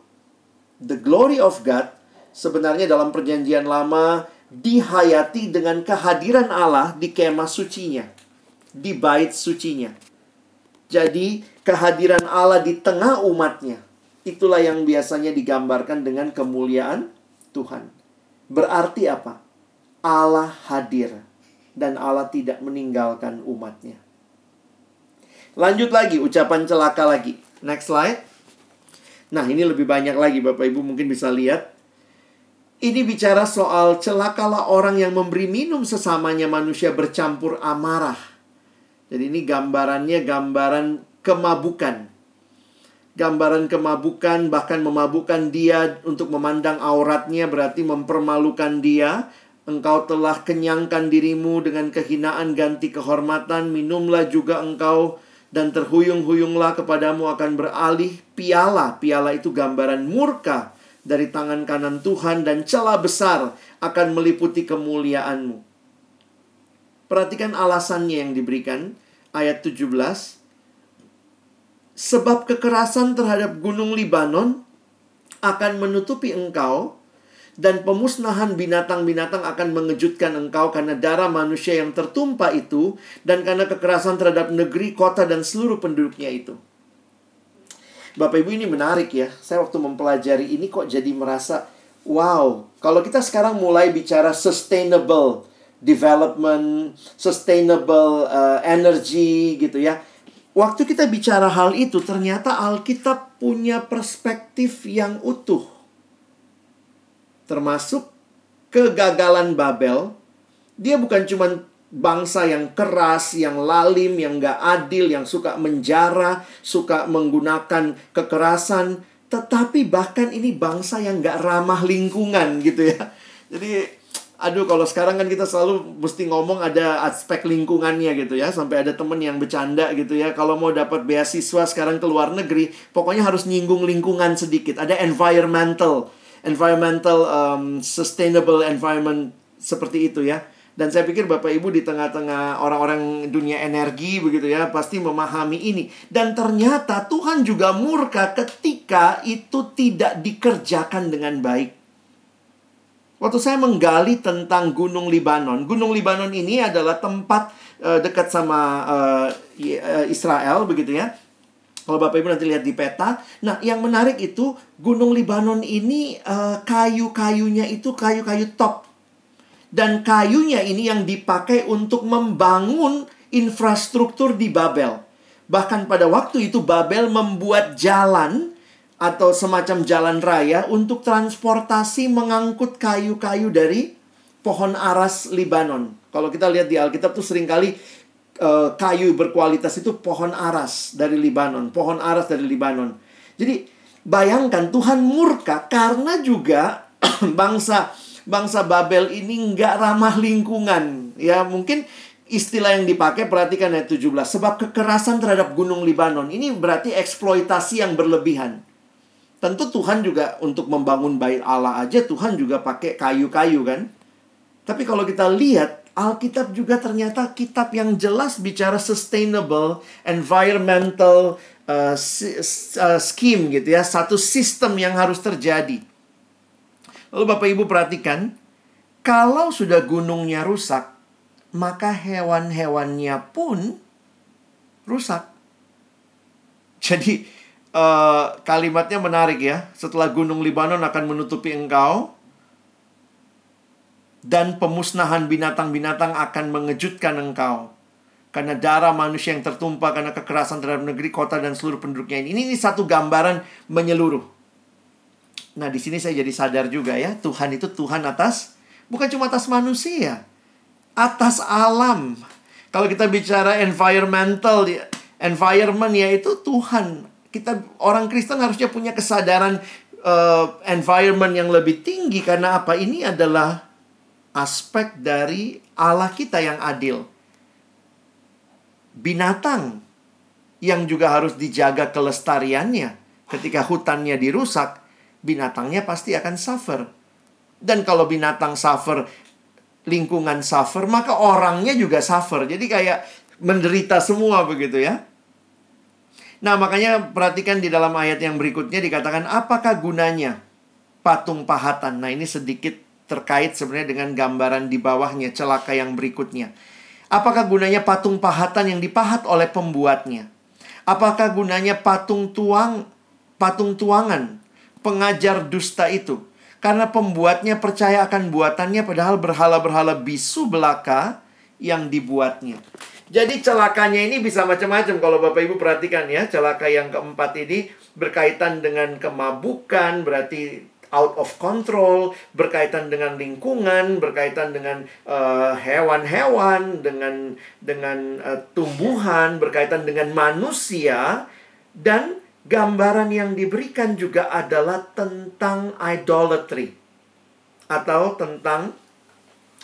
A: The glory of God sebenarnya dalam perjanjian lama dihayati dengan kehadiran Allah di kemah sucinya, di bait sucinya. Jadi, kehadiran Allah di tengah umatnya, itulah yang biasanya digambarkan dengan kemuliaan Tuhan. Berarti apa? Allah hadir dan Allah tidak meninggalkan umatnya. Lanjut lagi, ucapan celaka lagi. Next slide. Nah, ini lebih banyak lagi Bapak Ibu mungkin bisa lihat. Ini bicara soal celakalah orang yang memberi minum sesamanya manusia bercampur amarah. Jadi ini gambarannya gambaran kemabukan. Gambaran kemabukan bahkan memabukkan dia untuk memandang auratnya berarti mempermalukan dia. Engkau telah kenyangkan dirimu dengan kehinaan ganti kehormatan, minumlah juga engkau dan terhuyung-huyunglah kepadamu akan beralih piala. Piala itu gambaran murka dari tangan kanan Tuhan dan celah besar akan meliputi kemuliaanmu. Perhatikan alasannya yang diberikan ayat 17. Sebab kekerasan terhadap gunung Libanon akan menutupi engkau dan pemusnahan binatang-binatang akan mengejutkan engkau karena darah manusia yang tertumpah itu dan karena kekerasan terhadap negeri, kota dan seluruh penduduknya itu. Bapak Ibu ini menarik ya. Saya waktu mempelajari ini kok jadi merasa wow, kalau kita sekarang mulai bicara sustainable development, sustainable uh, energy gitu ya. Waktu kita bicara hal itu ternyata Alkitab punya perspektif yang utuh. Termasuk kegagalan Babel. Dia bukan cuma bangsa yang keras, yang lalim, yang gak adil, yang suka menjara, suka menggunakan kekerasan, tetapi bahkan ini bangsa yang gak ramah lingkungan gitu ya. Jadi, aduh kalau sekarang kan kita selalu mesti ngomong ada aspek lingkungannya gitu ya. Sampai ada temen yang bercanda gitu ya. Kalau mau dapat beasiswa sekarang ke luar negeri, pokoknya harus nyinggung lingkungan sedikit. Ada environmental, environmental, um, sustainable environment seperti itu ya dan saya pikir Bapak Ibu di tengah-tengah orang-orang dunia energi begitu ya pasti memahami ini. Dan ternyata Tuhan juga murka ketika itu tidak dikerjakan dengan baik. Waktu saya menggali tentang Gunung Libanon, Gunung Libanon ini adalah tempat uh, dekat sama uh, Israel begitu ya. Kalau Bapak Ibu nanti lihat di peta. Nah, yang menarik itu Gunung Libanon ini uh, kayu-kayunya itu kayu-kayu top dan kayunya ini yang dipakai untuk membangun infrastruktur di Babel. Bahkan pada waktu itu Babel membuat jalan atau semacam jalan raya untuk transportasi mengangkut kayu-kayu dari pohon aras Libanon. Kalau kita lihat di Alkitab tuh sering kali uh, kayu berkualitas itu pohon aras dari Libanon, pohon aras dari Libanon. Jadi bayangkan Tuhan murka karena juga bangsa bangsa Babel ini nggak ramah lingkungan. Ya, mungkin istilah yang dipakai perhatikan ayat 17. Sebab kekerasan terhadap gunung Libanon ini berarti eksploitasi yang berlebihan. Tentu Tuhan juga untuk membangun bait Allah aja Tuhan juga pakai kayu-kayu kan. Tapi kalau kita lihat Alkitab juga ternyata kitab yang jelas bicara sustainable, environmental uh, scheme gitu ya, satu sistem yang harus terjadi. Lalu Bapak Ibu perhatikan, kalau sudah gunungnya rusak, maka hewan-hewannya pun rusak. Jadi uh, kalimatnya menarik ya. Setelah gunung Libanon akan menutupi engkau dan pemusnahan binatang-binatang akan mengejutkan engkau. karena darah manusia yang tertumpah karena kekerasan terhadap negeri, kota dan seluruh penduduknya ini. Ini, ini satu gambaran menyeluruh. Nah, di sini saya jadi sadar juga ya, Tuhan itu Tuhan atas bukan cuma atas manusia, atas alam. Kalau kita bicara environmental, environment ya itu Tuhan. Kita orang Kristen harusnya punya kesadaran uh, environment yang lebih tinggi karena apa? Ini adalah aspek dari Allah kita yang adil binatang yang juga harus dijaga kelestariannya. Ketika hutannya dirusak, binatangnya pasti akan suffer. Dan kalau binatang suffer, lingkungan suffer, maka orangnya juga suffer. Jadi kayak menderita semua begitu ya. Nah, makanya perhatikan di dalam ayat yang berikutnya dikatakan apakah gunanya patung pahatan. Nah, ini sedikit terkait sebenarnya dengan gambaran di bawahnya celaka yang berikutnya. Apakah gunanya patung pahatan yang dipahat oleh pembuatnya? Apakah gunanya patung tuang patung tuangan pengajar dusta itu? Karena pembuatnya percaya akan buatannya padahal berhala-berhala bisu belaka yang dibuatnya. Jadi celakanya ini bisa macam-macam kalau Bapak Ibu perhatikan ya. Celaka yang keempat ini berkaitan dengan kemabukan, berarti out of control, berkaitan dengan lingkungan, berkaitan dengan uh, hewan-hewan, dengan dengan uh, tumbuhan, berkaitan dengan manusia dan gambaran yang diberikan juga adalah tentang idolatry atau tentang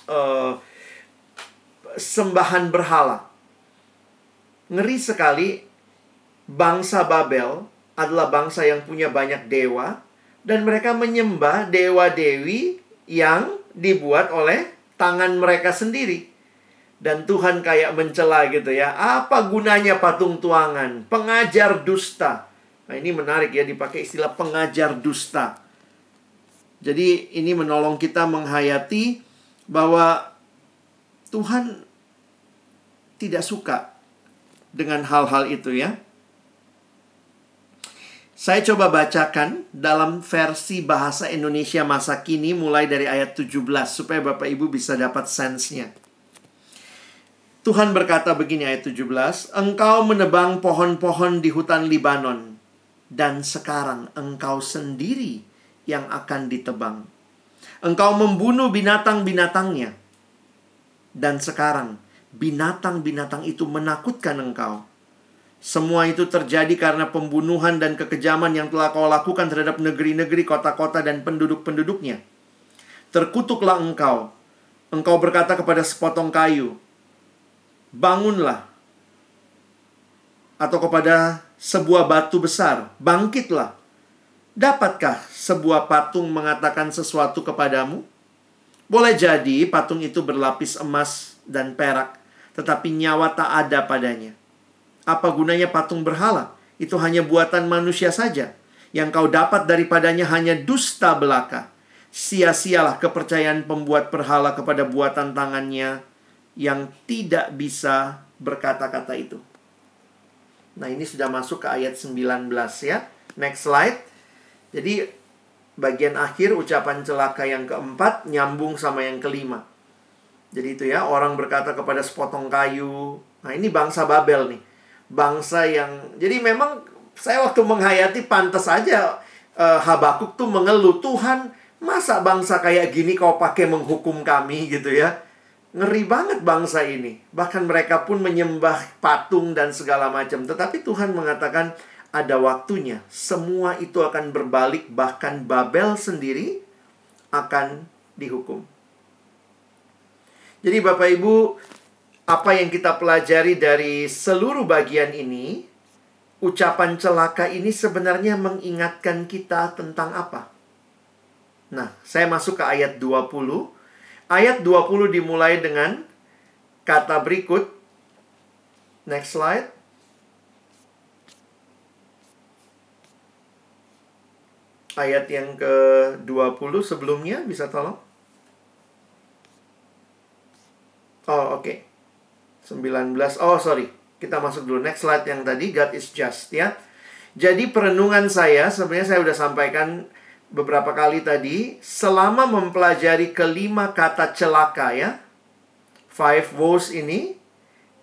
A: uh, sembahan berhala. Ngeri sekali bangsa Babel adalah bangsa yang punya banyak dewa, dan mereka menyembah dewa-dewi yang dibuat oleh tangan mereka sendiri. Dan Tuhan kayak mencela gitu ya. Apa gunanya patung tuangan? Pengajar dusta. Nah, ini menarik ya dipakai istilah pengajar dusta. Jadi ini menolong kita menghayati bahwa Tuhan tidak suka dengan hal-hal itu ya. Saya coba bacakan dalam versi bahasa Indonesia masa kini mulai dari ayat 17 supaya Bapak Ibu bisa dapat sensenya. Tuhan berkata begini ayat 17, Engkau menebang pohon-pohon di hutan Libanon, dan sekarang engkau sendiri yang akan ditebang. Engkau membunuh binatang-binatangnya, dan sekarang binatang-binatang itu menakutkan engkau. Semua itu terjadi karena pembunuhan dan kekejaman yang telah kau lakukan terhadap negeri-negeri, kota-kota, dan penduduk-penduduknya. Terkutuklah engkau. Engkau berkata kepada sepotong kayu, Bangunlah. Atau kepada sebuah batu besar, Bangkitlah. Dapatkah sebuah patung mengatakan sesuatu kepadamu? Boleh jadi patung itu berlapis emas dan perak, tetapi nyawa tak ada padanya. Apa gunanya patung berhala? Itu hanya buatan manusia saja. Yang kau dapat daripadanya hanya dusta belaka. Sia-sialah kepercayaan pembuat berhala kepada buatan tangannya yang tidak bisa berkata-kata itu. Nah, ini sudah masuk ke ayat 19 ya. Next slide. Jadi bagian akhir ucapan celaka yang keempat nyambung sama yang kelima. Jadi itu ya, orang berkata kepada sepotong kayu. Nah, ini bangsa Babel nih. Bangsa yang jadi memang saya waktu menghayati pantas aja uh, Habakuk tuh mengeluh Tuhan masa bangsa kayak gini kau pakai menghukum kami? gitu ya. Ngeri banget bangsa ini. Bahkan mereka pun menyembah patung dan segala macam. Tetapi Tuhan mengatakan ada waktunya. Semua itu akan berbalik. Bahkan Babel sendiri akan dihukum jadi Bapak Ibu apa yang kita pelajari dari seluruh bagian ini, ucapan celaka ini sebenarnya mengingatkan kita tentang apa? Nah, saya masuk ke ayat 20. Ayat 20 dimulai dengan kata berikut. Next slide. Ayat yang ke-20 sebelumnya bisa tolong? Oh, oke. Okay. 19. Oh, sorry. Kita masuk dulu next slide yang tadi God is just ya. Jadi perenungan saya sebenarnya saya sudah sampaikan beberapa kali tadi selama mempelajari kelima kata celaka ya. Five woes ini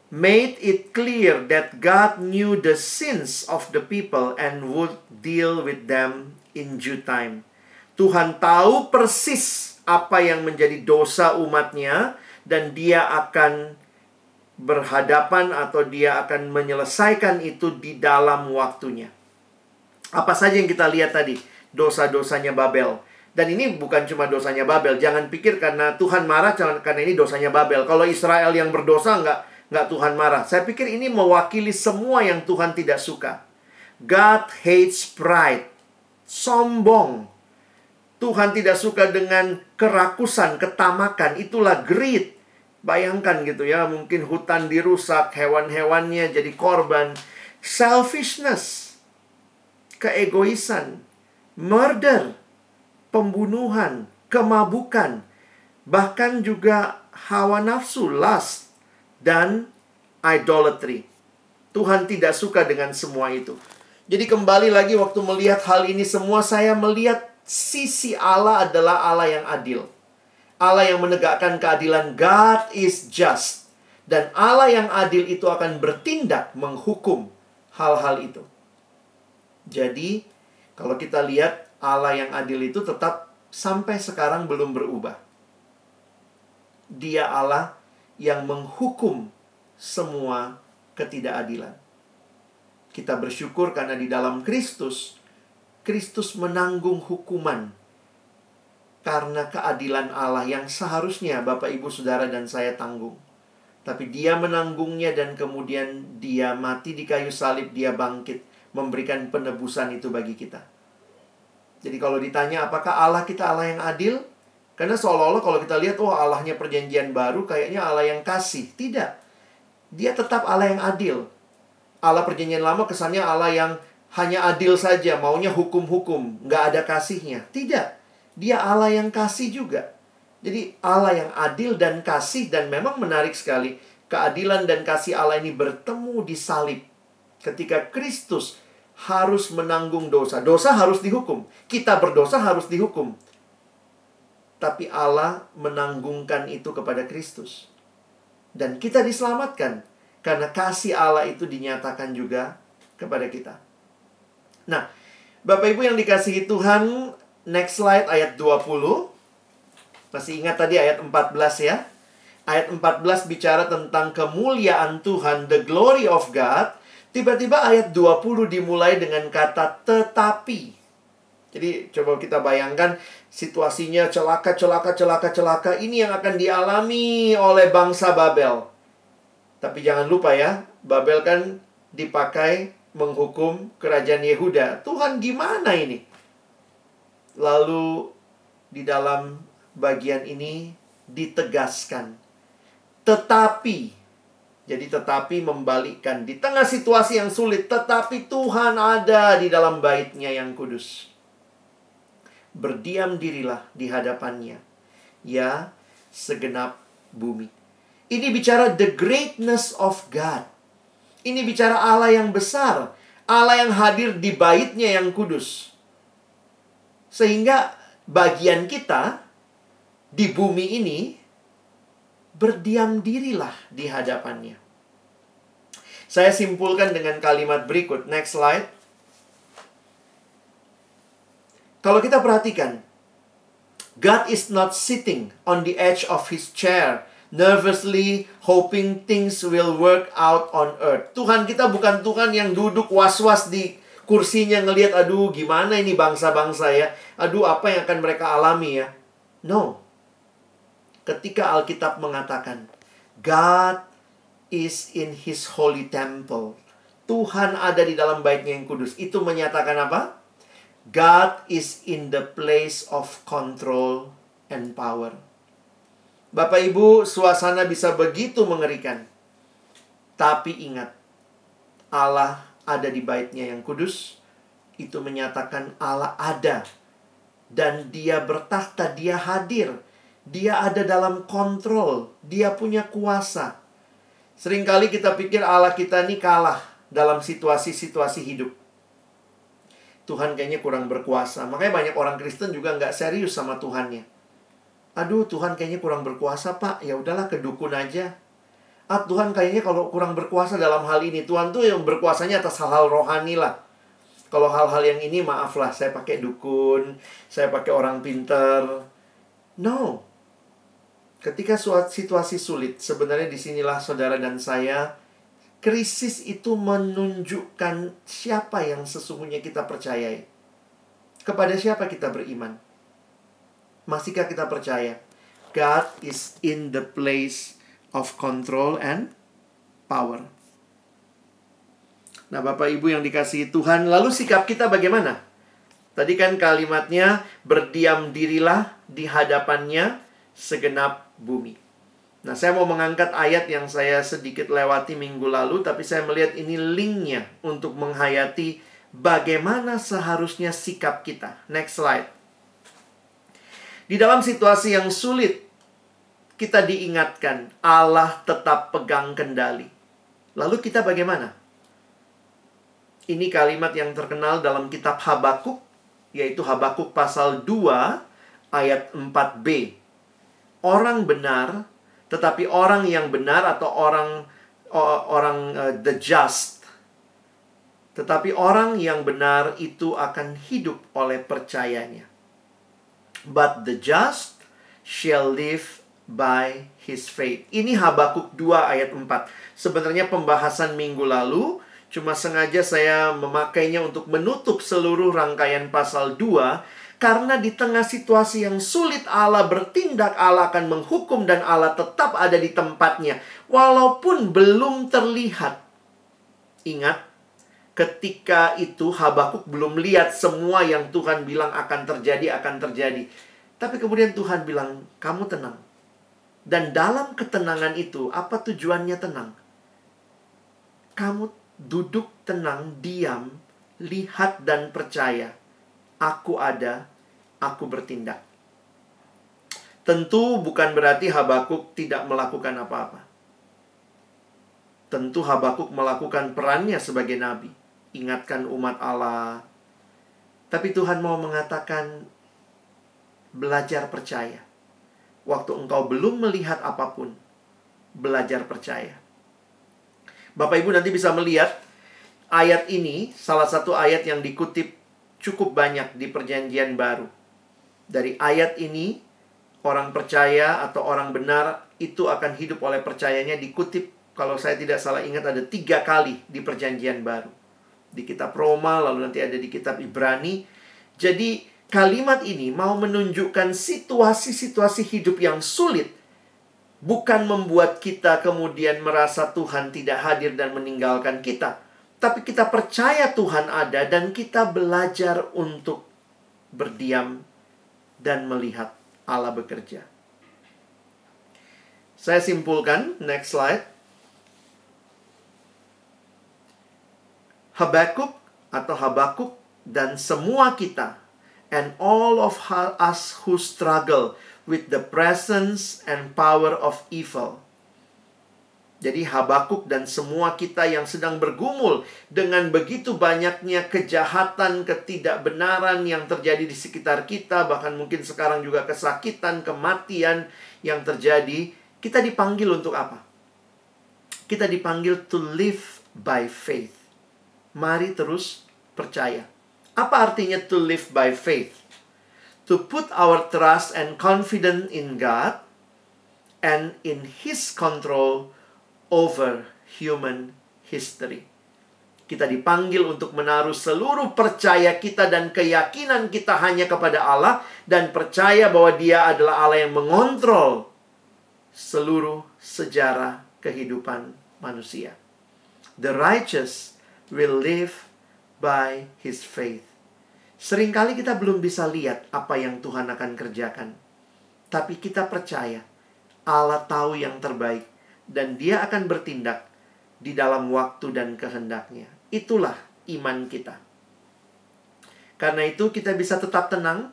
A: made it clear that God knew the sins of the people and would deal with them in due time. Tuhan tahu persis apa yang menjadi dosa umatnya dan dia akan berhadapan atau dia akan menyelesaikan itu di dalam waktunya. Apa saja yang kita lihat tadi? Dosa-dosanya Babel. Dan ini bukan cuma dosanya Babel. Jangan pikir karena Tuhan marah karena ini dosanya Babel. Kalau Israel yang berdosa nggak nggak Tuhan marah. Saya pikir ini mewakili semua yang Tuhan tidak suka. God hates pride. Sombong. Tuhan tidak suka dengan kerakusan, ketamakan. Itulah greed. Bayangkan gitu ya, mungkin hutan dirusak, hewan-hewannya jadi korban. Selfishness. Keegoisan. Murder pembunuhan, kemabukan, bahkan juga hawa nafsu, lust, dan idolatry. Tuhan tidak suka dengan semua itu. Jadi kembali lagi waktu melihat hal ini semua saya melihat sisi Allah adalah Allah yang adil. Allah yang menegakkan keadilan God is just. Dan Allah yang adil itu akan bertindak menghukum hal-hal itu. Jadi kalau kita lihat Allah yang adil itu tetap sampai sekarang belum berubah. Dia Allah yang menghukum semua ketidakadilan. Kita bersyukur karena di dalam Kristus, Kristus menanggung hukuman karena keadilan Allah yang seharusnya Bapak, Ibu, Saudara, dan saya tanggung. Tapi dia menanggungnya dan kemudian dia mati di kayu salib, dia bangkit, memberikan penebusan itu bagi kita. Jadi kalau ditanya apakah Allah kita Allah yang adil? Karena seolah-olah kalau kita lihat, oh Allahnya perjanjian baru kayaknya Allah yang kasih. Tidak. Dia tetap Allah yang adil. Allah perjanjian lama kesannya Allah yang hanya adil saja, maunya hukum-hukum, nggak ada kasihnya. Tidak. Dia Allah yang kasih juga. Jadi Allah yang adil dan kasih dan memang menarik sekali. Keadilan dan kasih Allah ini bertemu di salib. Ketika Kristus harus menanggung dosa. Dosa harus dihukum. Kita berdosa harus dihukum. Tapi Allah menanggungkan itu kepada Kristus. Dan kita diselamatkan karena kasih Allah itu dinyatakan juga kepada kita. Nah, Bapak Ibu yang dikasihi Tuhan, next slide ayat 20. Masih ingat tadi ayat 14 ya? Ayat 14 bicara tentang kemuliaan Tuhan, the glory of God Tiba-tiba ayat 20 dimulai dengan kata tetapi. Jadi coba kita bayangkan situasinya celaka, celaka, celaka, celaka. Ini yang akan dialami oleh bangsa Babel. Tapi jangan lupa ya, Babel kan dipakai menghukum kerajaan Yehuda. Tuhan gimana ini? Lalu di dalam bagian ini ditegaskan. Tetapi jadi tetapi membalikkan di tengah situasi yang sulit tetapi Tuhan ada di dalam baitnya yang kudus. Berdiam dirilah di hadapannya. Ya segenap bumi. Ini bicara the greatness of God. Ini bicara Allah yang besar. Allah yang hadir di baitnya yang kudus. Sehingga bagian kita di bumi ini berdiam dirilah di hadapannya. Saya simpulkan dengan kalimat berikut. Next slide. Kalau kita perhatikan, God is not sitting on the edge of his chair, nervously hoping things will work out on earth. Tuhan kita bukan Tuhan yang duduk was-was di kursinya ngelihat, aduh gimana ini bangsa-bangsa ya. Aduh apa yang akan mereka alami ya. No ketika Alkitab mengatakan God is in his holy temple. Tuhan ada di dalam baitnya yang kudus. Itu menyatakan apa? God is in the place of control and power. Bapak Ibu, suasana bisa begitu mengerikan. Tapi ingat, Allah ada di baitnya yang kudus. Itu menyatakan Allah ada. Dan dia bertakhta, dia hadir dia ada dalam kontrol, dia punya kuasa. Seringkali kita pikir Allah kita ini kalah dalam situasi-situasi hidup. Tuhan kayaknya kurang berkuasa. Makanya banyak orang Kristen juga nggak serius sama Tuhannya. Aduh, Tuhan kayaknya kurang berkuasa, Pak. Ya udahlah, kedukun aja. Ah Tuhan kayaknya kalau kurang berkuasa dalam hal ini Tuhan tuh yang berkuasanya atas hal-hal rohani lah. Kalau hal-hal yang ini maaflah Saya pakai dukun Saya pakai orang pinter No. Ketika suatu situasi sulit Sebenarnya di sinilah saudara dan saya Krisis itu menunjukkan siapa yang sesungguhnya kita percayai. Kepada siapa kita beriman? Masihkah kita percaya? God is in the place of control and power. Nah, Bapak Ibu yang dikasihi Tuhan, lalu sikap kita bagaimana? Tadi kan kalimatnya berdiam dirilah di hadapannya segenap bumi. Nah, saya mau mengangkat ayat yang saya sedikit lewati minggu lalu, tapi saya melihat ini linknya untuk menghayati bagaimana seharusnya sikap kita. Next slide. Di dalam situasi yang sulit, kita diingatkan Allah tetap pegang kendali. Lalu kita bagaimana? Ini kalimat yang terkenal dalam kitab Habakuk, yaitu Habakuk pasal 2 ayat 4b. Orang benar, tetapi orang yang benar atau orang orang uh, the just, tetapi orang yang benar itu akan hidup oleh percayanya. But the just shall live by his faith. Ini Habakuk 2 ayat 4. Sebenarnya pembahasan minggu lalu cuma sengaja saya memakainya untuk menutup seluruh rangkaian pasal 2 karena di tengah situasi yang sulit Allah bertindak, Allah akan menghukum dan Allah tetap ada di tempatnya walaupun belum terlihat. Ingat, ketika itu Habakuk belum lihat semua yang Tuhan bilang akan terjadi akan terjadi. Tapi kemudian Tuhan bilang, "Kamu tenang. Dan dalam ketenangan itu, apa tujuannya tenang? Kamu duduk tenang, diam, lihat dan percaya. Aku ada, aku bertindak. Tentu bukan berarti Habakuk tidak melakukan apa-apa. Tentu Habakuk melakukan perannya sebagai nabi, ingatkan umat Allah. Tapi Tuhan mau mengatakan belajar percaya waktu engkau belum melihat apa pun, belajar percaya. Bapak Ibu nanti bisa melihat ayat ini, salah satu ayat yang dikutip cukup banyak di Perjanjian Baru. Dari ayat ini, orang percaya atau orang benar itu akan hidup oleh percayanya dikutip kalau saya tidak salah ingat ada tiga kali di perjanjian baru. Di kitab Roma, lalu nanti ada di kitab Ibrani. Jadi Kalimat ini mau menunjukkan situasi-situasi hidup yang sulit, bukan membuat kita kemudian merasa Tuhan tidak hadir dan meninggalkan kita, tapi kita percaya Tuhan ada dan kita belajar untuk berdiam dan melihat Allah bekerja. Saya simpulkan, next slide. Habakuk atau Habakuk dan semua kita and all of us who struggle with the presence and power of evil. Jadi Habakuk dan semua kita yang sedang bergumul dengan begitu banyaknya kejahatan, ketidakbenaran yang terjadi di sekitar kita, bahkan mungkin sekarang juga kesakitan, kematian yang terjadi, kita dipanggil untuk apa? Kita dipanggil to live by faith. Mari terus percaya. Apa artinya to live by faith? To put our trust and confidence in God and in His control over human history. Kita dipanggil untuk menaruh seluruh percaya kita dan keyakinan kita hanya kepada Allah dan percaya bahwa Dia adalah Allah yang mengontrol seluruh sejarah kehidupan manusia. The righteous will live by his faith. Seringkali kita belum bisa lihat apa yang Tuhan akan kerjakan. Tapi kita percaya Allah tahu yang terbaik dan dia akan bertindak di dalam waktu dan kehendaknya. Itulah iman kita. Karena itu kita bisa tetap tenang.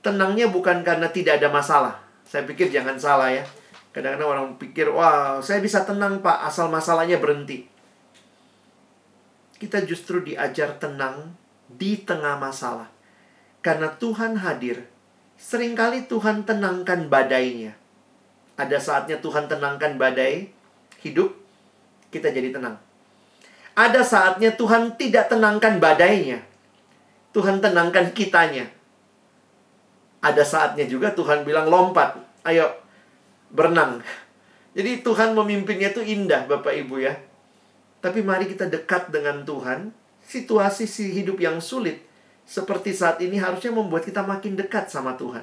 A: Tenangnya bukan karena tidak ada masalah. Saya pikir jangan salah ya. Kadang-kadang orang pikir, wah saya bisa tenang pak asal masalahnya berhenti kita justru diajar tenang di tengah masalah. Karena Tuhan hadir, sering kali Tuhan tenangkan badainya. Ada saatnya Tuhan tenangkan badai, hidup, kita jadi tenang. Ada saatnya Tuhan tidak tenangkan badainya. Tuhan tenangkan kitanya. Ada saatnya juga Tuhan bilang lompat. Ayo berenang. Jadi Tuhan memimpinnya itu indah Bapak Ibu ya. Tapi mari kita dekat dengan Tuhan. Situasi si hidup yang sulit seperti saat ini harusnya membuat kita makin dekat sama Tuhan.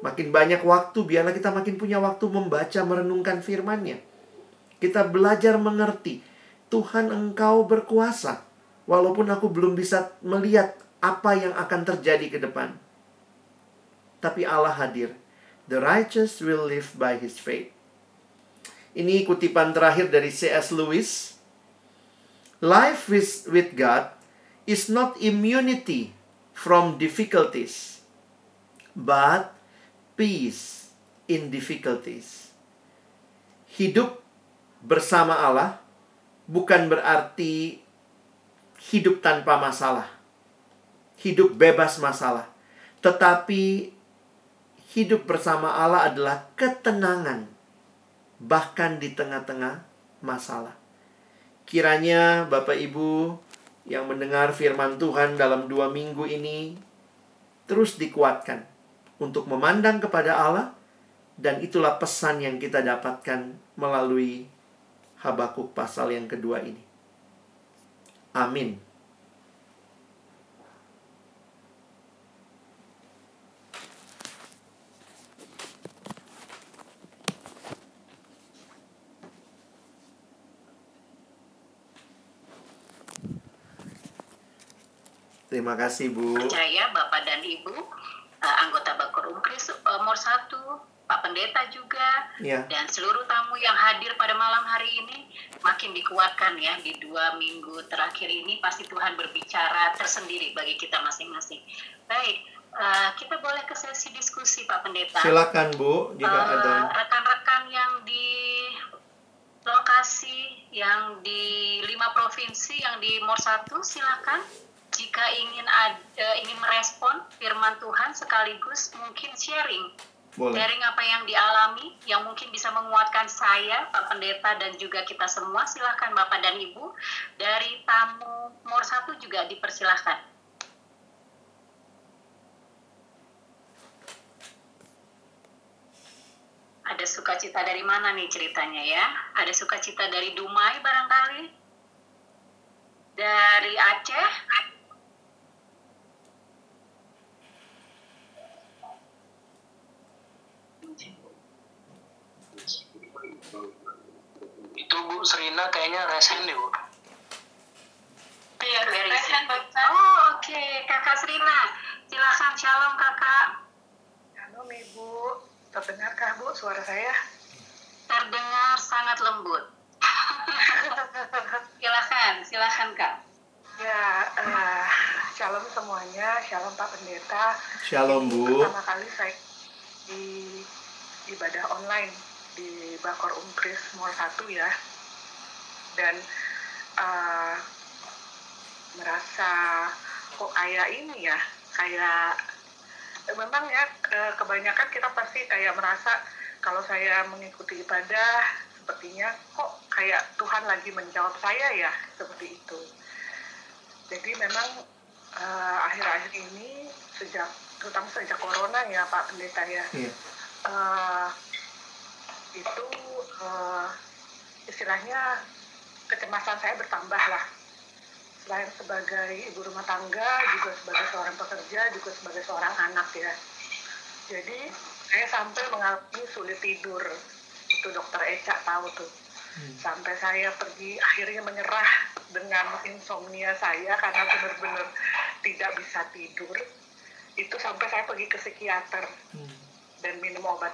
A: Makin banyak waktu, biarlah kita makin punya waktu membaca, merenungkan firman-Nya. Kita belajar mengerti, Tuhan engkau berkuasa. Walaupun aku belum bisa melihat apa yang akan terjadi ke depan. Tapi Allah hadir. The righteous will live by his faith. Ini kutipan terakhir dari C.S. Lewis. Life with, with God is not immunity from difficulties, but peace in difficulties. Hidup bersama Allah bukan berarti hidup tanpa masalah, hidup bebas masalah, tetapi hidup bersama Allah adalah ketenangan bahkan di tengah-tengah masalah. Kiranya Bapak Ibu yang mendengar firman Tuhan dalam dua minggu ini terus dikuatkan untuk memandang kepada Allah dan itulah pesan yang kita dapatkan melalui Habakuk pasal yang kedua ini. Amin. Terima kasih Bu.
B: Percaya Bapak dan Ibu, uh, anggota Bakor Umkris uh, nomor satu, Pak Pendeta juga,
A: ya.
B: dan seluruh tamu yang hadir pada malam hari ini makin dikuatkan ya di dua minggu terakhir ini pasti Tuhan berbicara tersendiri bagi kita masing-masing. Baik, uh, kita boleh ke sesi diskusi Pak Pendeta.
A: Silakan Bu, jika uh, ada
B: rekan-rekan yang di lokasi yang di lima provinsi yang di Mor 1 silakan ingin ada, ingin merespon firman Tuhan sekaligus mungkin sharing
A: Boleh.
B: sharing apa yang dialami yang mungkin bisa menguatkan saya Pak Pendeta dan juga kita semua. Silahkan Bapak dan Ibu. Dari tamu nomor satu juga dipersilahkan. Ada sukacita dari mana nih ceritanya ya? Ada sukacita dari Dumai barangkali? Dari Aceh
C: itu Bu Serina kayaknya resen deh Bu.
B: Iya, resen. Oh, oke. Okay. Kakak Serina. Silakan shalom Kakak.
D: Shalom Ibu. Terdengarkah Bu suara saya?
B: Terdengar sangat lembut. silakan, silakan Kak.
D: Ya, uh, shalom semuanya, shalom Pak Pendeta.
A: Shalom Bu.
D: Pertama kali saya di ibadah online di Bakor Umpris Mall 1 ya. Dan uh, merasa kok kayak ini ya? Kayak memang ya kebanyakan kita pasti kayak merasa kalau saya mengikuti ibadah sepertinya kok kayak Tuhan lagi menjawab saya ya? Seperti itu. Jadi memang uh, akhir-akhir ini sejak terutama sejak corona ya Pak Pendeta ya yeah. uh, itu uh, istilahnya kecemasan saya bertambah lah. Selain sebagai ibu rumah tangga juga sebagai seorang pekerja juga sebagai seorang anak ya. Jadi saya sampai mengalami sulit tidur. Itu dokter Eca tahu tuh. Hmm. sampai saya pergi akhirnya menyerah dengan insomnia saya karena benar-benar tidak bisa tidur. Itu sampai saya pergi ke psikiater hmm. dan minum obat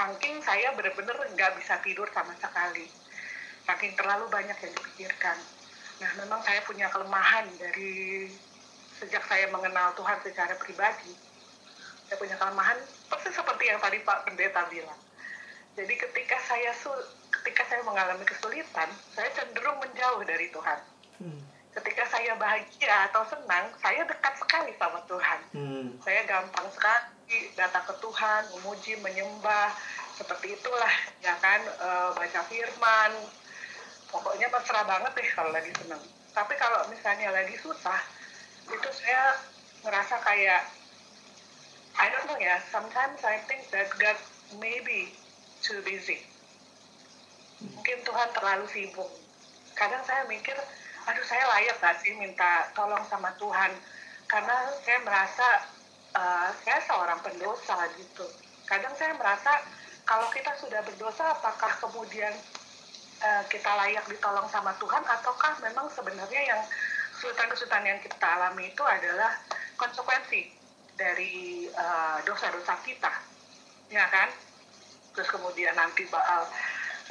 D: saking saya benar-benar nggak bisa tidur sama sekali. Saking terlalu banyak yang dipikirkan. Nah memang saya punya kelemahan dari sejak saya mengenal Tuhan secara pribadi. Saya punya kelemahan persis seperti yang tadi Pak Pendeta bilang. Jadi ketika saya sul ketika saya mengalami kesulitan saya cenderung menjauh dari Tuhan. Hmm. ketika saya bahagia atau senang saya dekat sekali sama Tuhan. Hmm. saya gampang sekali datang ke Tuhan, memuji, menyembah, seperti itulah ya kan uh, baca firman. Pokoknya mesra banget deh kalau lagi seneng. Tapi kalau misalnya lagi susah itu saya ngerasa kayak I don't know ya sometimes I think that God maybe too busy. Mungkin Tuhan terlalu sibuk. Kadang saya mikir aduh saya layak gak sih minta tolong sama Tuhan? Karena saya merasa uh, saya seorang pendosa gitu. Kadang saya merasa kalau kita sudah berdosa apakah kemudian uh, kita layak ditolong sama Tuhan? Ataukah memang sebenarnya yang kesulitan-kesulitan yang kita alami itu adalah konsekuensi dari eh, dosa-dosa uh, kita. Ya kan? Terus kemudian nanti bakal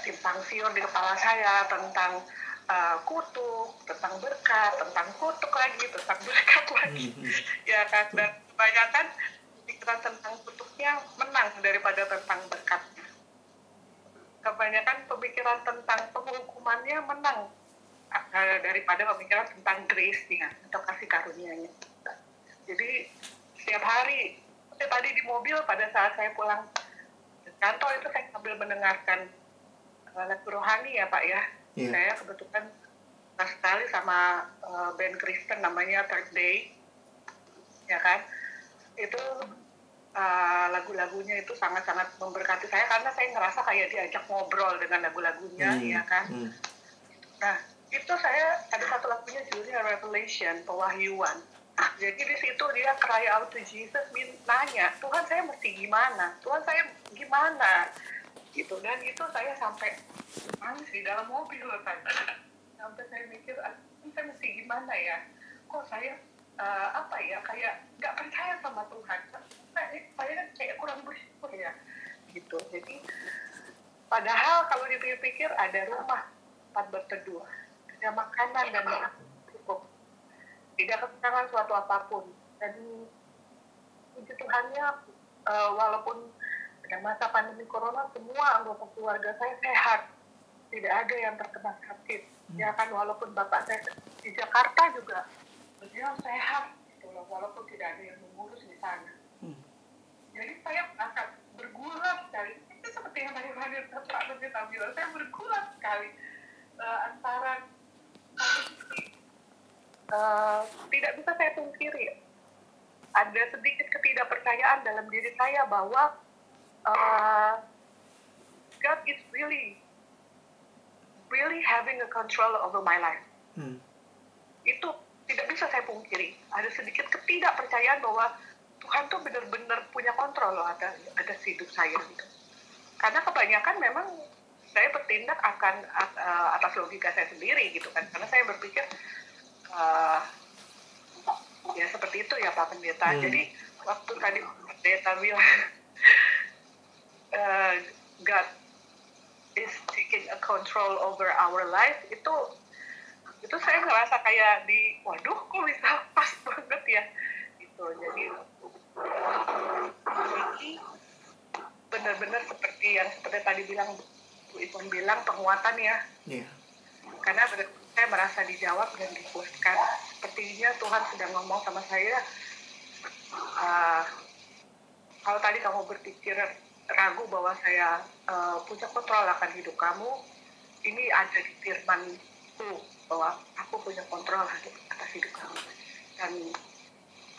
D: simpang siur di kepala saya tentang uh, kutuk, tentang berkat, tentang kutuk lagi, tentang berkat lagi, hmm. ya kan? Dan kebanyakan pikiran tentang kutuknya menang daripada tentang berkatnya. Kebanyakan pemikiran tentang penghukumannya menang uh, daripada pemikiran tentang grace-nya atau kasih karunia-nya. Jadi setiap hari, seperti tadi di mobil pada saat saya pulang ke kantor itu saya sambil mendengarkan uh, lagu rohani ya Pak ya yeah. saya kebetulan sekali sama uh, band Kristen namanya Third Day ya kan itu uh, lagu-lagunya itu sangat-sangat memberkati saya karena saya ngerasa kayak diajak ngobrol dengan lagu-lagunya mm. ya kan? mm. nah itu saya ada satu lagunya judulnya Revelation pewahyuan. Jadi di situ dia cry out to Jesus nanya Tuhan saya mesti gimana? Tuhan saya gimana? Gitu. Dan itu saya sampai nangis di dalam mobil kan sampai saya mikir ah, saya mesti gimana ya? Kok saya uh, apa ya kayak nggak percaya sama Tuhan. Saya, saya kayak kurang bersyukur ya gitu. Jadi padahal kalau dipikir-pikir ada rumah tempat berteduh ada makanan dan cukup. Tidak kekurangan suatu apa pun. Dan puji Tuhannya uh, walaupun pada masa pandemi corona semua anggota keluarga saya sehat. Tidak ada yang terkena sakit. Ya kan walaupun bapak saya di Jakarta juga beliau sehat gitu loh walaupun tidak ada yang mengurus di sana hmm. jadi saya merasa bergulat sekali itu seperti yang tadi Pak Pak Nurita bilang saya bergulat sekali uh, antara uh, tidak bisa saya pungkiri ada sedikit ketidakpercayaan dalam diri saya bahwa uh, God is really, really having a control over my life. Hmm. Itu tidak bisa saya pungkiri. Ada sedikit ketidakpercayaan bahwa Tuhan tuh benar-benar punya kontrol loh ada ada hidup saya gitu. Karena kebanyakan memang saya bertindak akan uh, atas logika saya sendiri gitu kan. Karena saya berpikir uh, ya seperti itu ya Pak Pendeta. Hmm. Jadi waktu tadi Pendeta bilang uh, God is taking a control over our life itu itu saya ngerasa kayak di waduh kok bisa pas banget ya? Gitu jadi ini benar-benar seperti yang seperti tadi bilang Bu Ipon bilang penguatan ya. Yeah. karena saya merasa dijawab dan dipuaskan sepertinya Tuhan sedang ngomong sama saya uh, kalau tadi kamu berpikir ragu bahwa saya uh, punya kontrol akan hidup kamu, ini ada di firmanku bahwa aku punya kontrol atas hidup kamu. Dan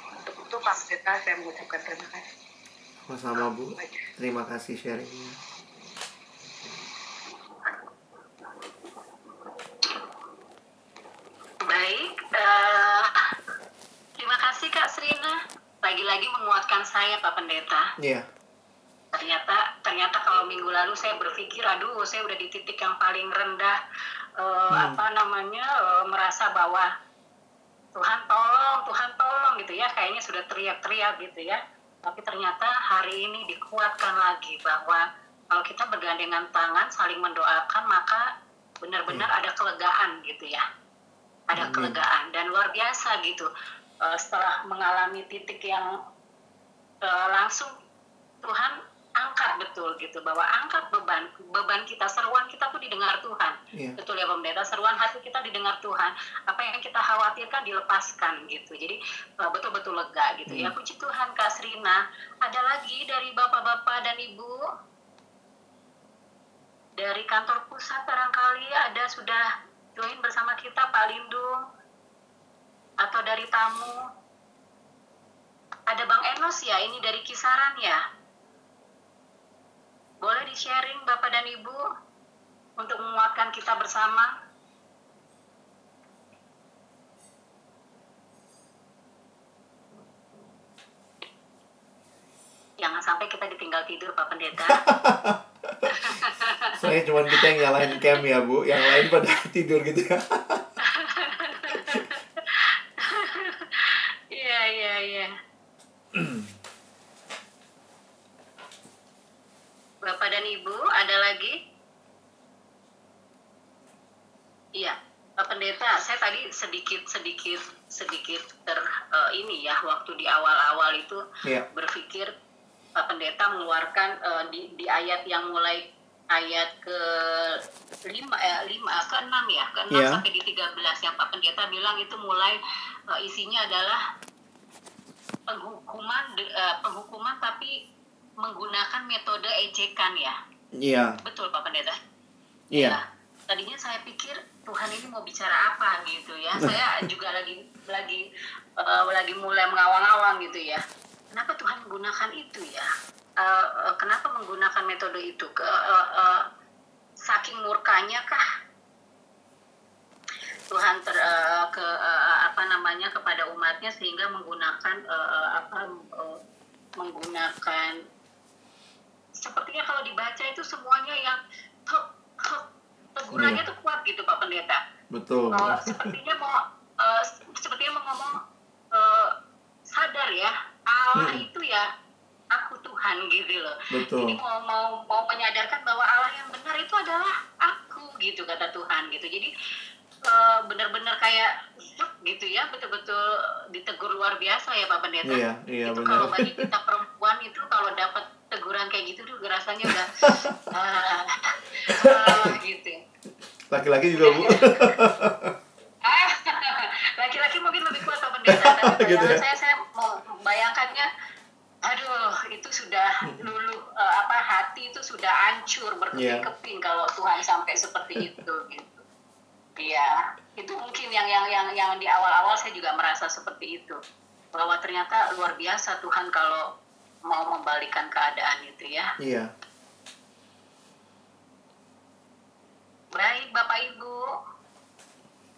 D: untuk itu Pak Pendeta saya mengucapkan terima kasih.
A: Sama-sama Bu, terima kasih sharingnya.
B: Baik, uh, terima kasih Kak Serina. Lagi-lagi menguatkan saya Pak Pendeta.
A: Iya. Yeah
B: ternyata ternyata kalau minggu lalu saya berpikir aduh saya udah di titik yang paling rendah uh, hmm. apa namanya uh, merasa bahwa Tuhan tolong Tuhan tolong gitu ya kayaknya sudah teriak-teriak gitu ya tapi ternyata hari ini dikuatkan lagi bahwa kalau kita bergandengan tangan saling mendoakan maka benar-benar hmm. ada kelegaan gitu ya ada hmm. kelegaan dan luar biasa gitu uh, setelah mengalami titik yang uh, langsung Tuhan angkat betul gitu. Bahwa angkat beban beban kita seruan kita tuh didengar Tuhan. Yeah. betul ya pendeta seruan hati kita didengar Tuhan. Apa yang kita khawatirkan dilepaskan gitu. Jadi uh, betul-betul lega gitu. Mm. ya puji Tuhan Kak Srina ada lagi dari bapak-bapak dan ibu? Dari kantor pusat barangkali ada sudah join bersama kita Pak Lindung atau dari tamu? Ada Bang Enos ya ini dari kisaran ya boleh di sharing Bapak dan Ibu untuk menguatkan kita bersama jangan sampai kita ditinggal tidur Pak Pendeta
A: Soalnya cuma kita yang nyalain cam ya Bu, yang lain pada tidur gitu ya.
B: Iya, iya, iya. Bapak dan Ibu, ada lagi? Iya, Pak Pendeta, saya tadi sedikit sedikit sedikit ter eh, ini ya waktu di awal-awal itu
A: Iya.
B: berpikir Pak Pendeta mengeluarkan eh, di di ayat yang mulai ayat ke lima eh, lima ke enam ya ke enam
A: Iya.
B: sampai di 13 yang Pak Pendeta bilang itu mulai eh, isinya adalah penghukuman eh, penghukuman tapi menggunakan metode ejekan ya
A: Iya,
B: betul Pak Pendeta
A: iya.
B: Nah, tadinya saya pikir Tuhan ini mau bicara apa gitu ya. Saya juga lagi lagi eh, lagi mulai mengawang-awang gitu ya. Kenapa Tuhan menggunakan itu ya? Eh, eh, kenapa menggunakan metode itu? Ke, eh, eh, saking murkanya kah? Tuhan ter, eh, ke eh, apa namanya kepada umatnya sehingga menggunakan eh, apa eh, menggunakan sepertinya kalau dibaca itu semuanya yang tuk, tuk, tegurannya tuh kuat gitu Pak Pendeta.
A: Betul.
B: Oh, sepertinya mau eh, sepertinya mau ngomong eh, sadar ya Allah
A: Hmm.
B: itu ya aku Tuhan gitu loh.
A: Betul.
B: Jadi mau mau mau menyadarkan bahwa Allah yang benar itu adalah aku gitu kata Tuhan gitu. Jadi eh, benar-benar kayak gitu ya betul-betul ditegur luar biasa ya Pak Pendeta.
A: Iya, iya
B: itu
A: benar.
B: kalau bagi kita perempuan itu kalau dapat teguran kayak gitu tuh rasanya udah ah, ah, gitu.
A: Laki-laki juga Bu.
B: Ah, laki-laki mungkin lebih kuat Pak Pendeta, tapi
A: Gitu ya.
B: saya saya mau bayangkannya aduh itu sudah lulu eh, apa hati itu sudah hancur berkeping-keping kalau Tuhan sampai seperti itu gitu. Iya, itu mungkin yang yang yang yang di awal-awal saya juga merasa seperti itu. Bahwa ternyata luar biasa Tuhan kalau mau membalikan keadaan itu ya.
A: Iya.
B: Baik, Bapak Ibu.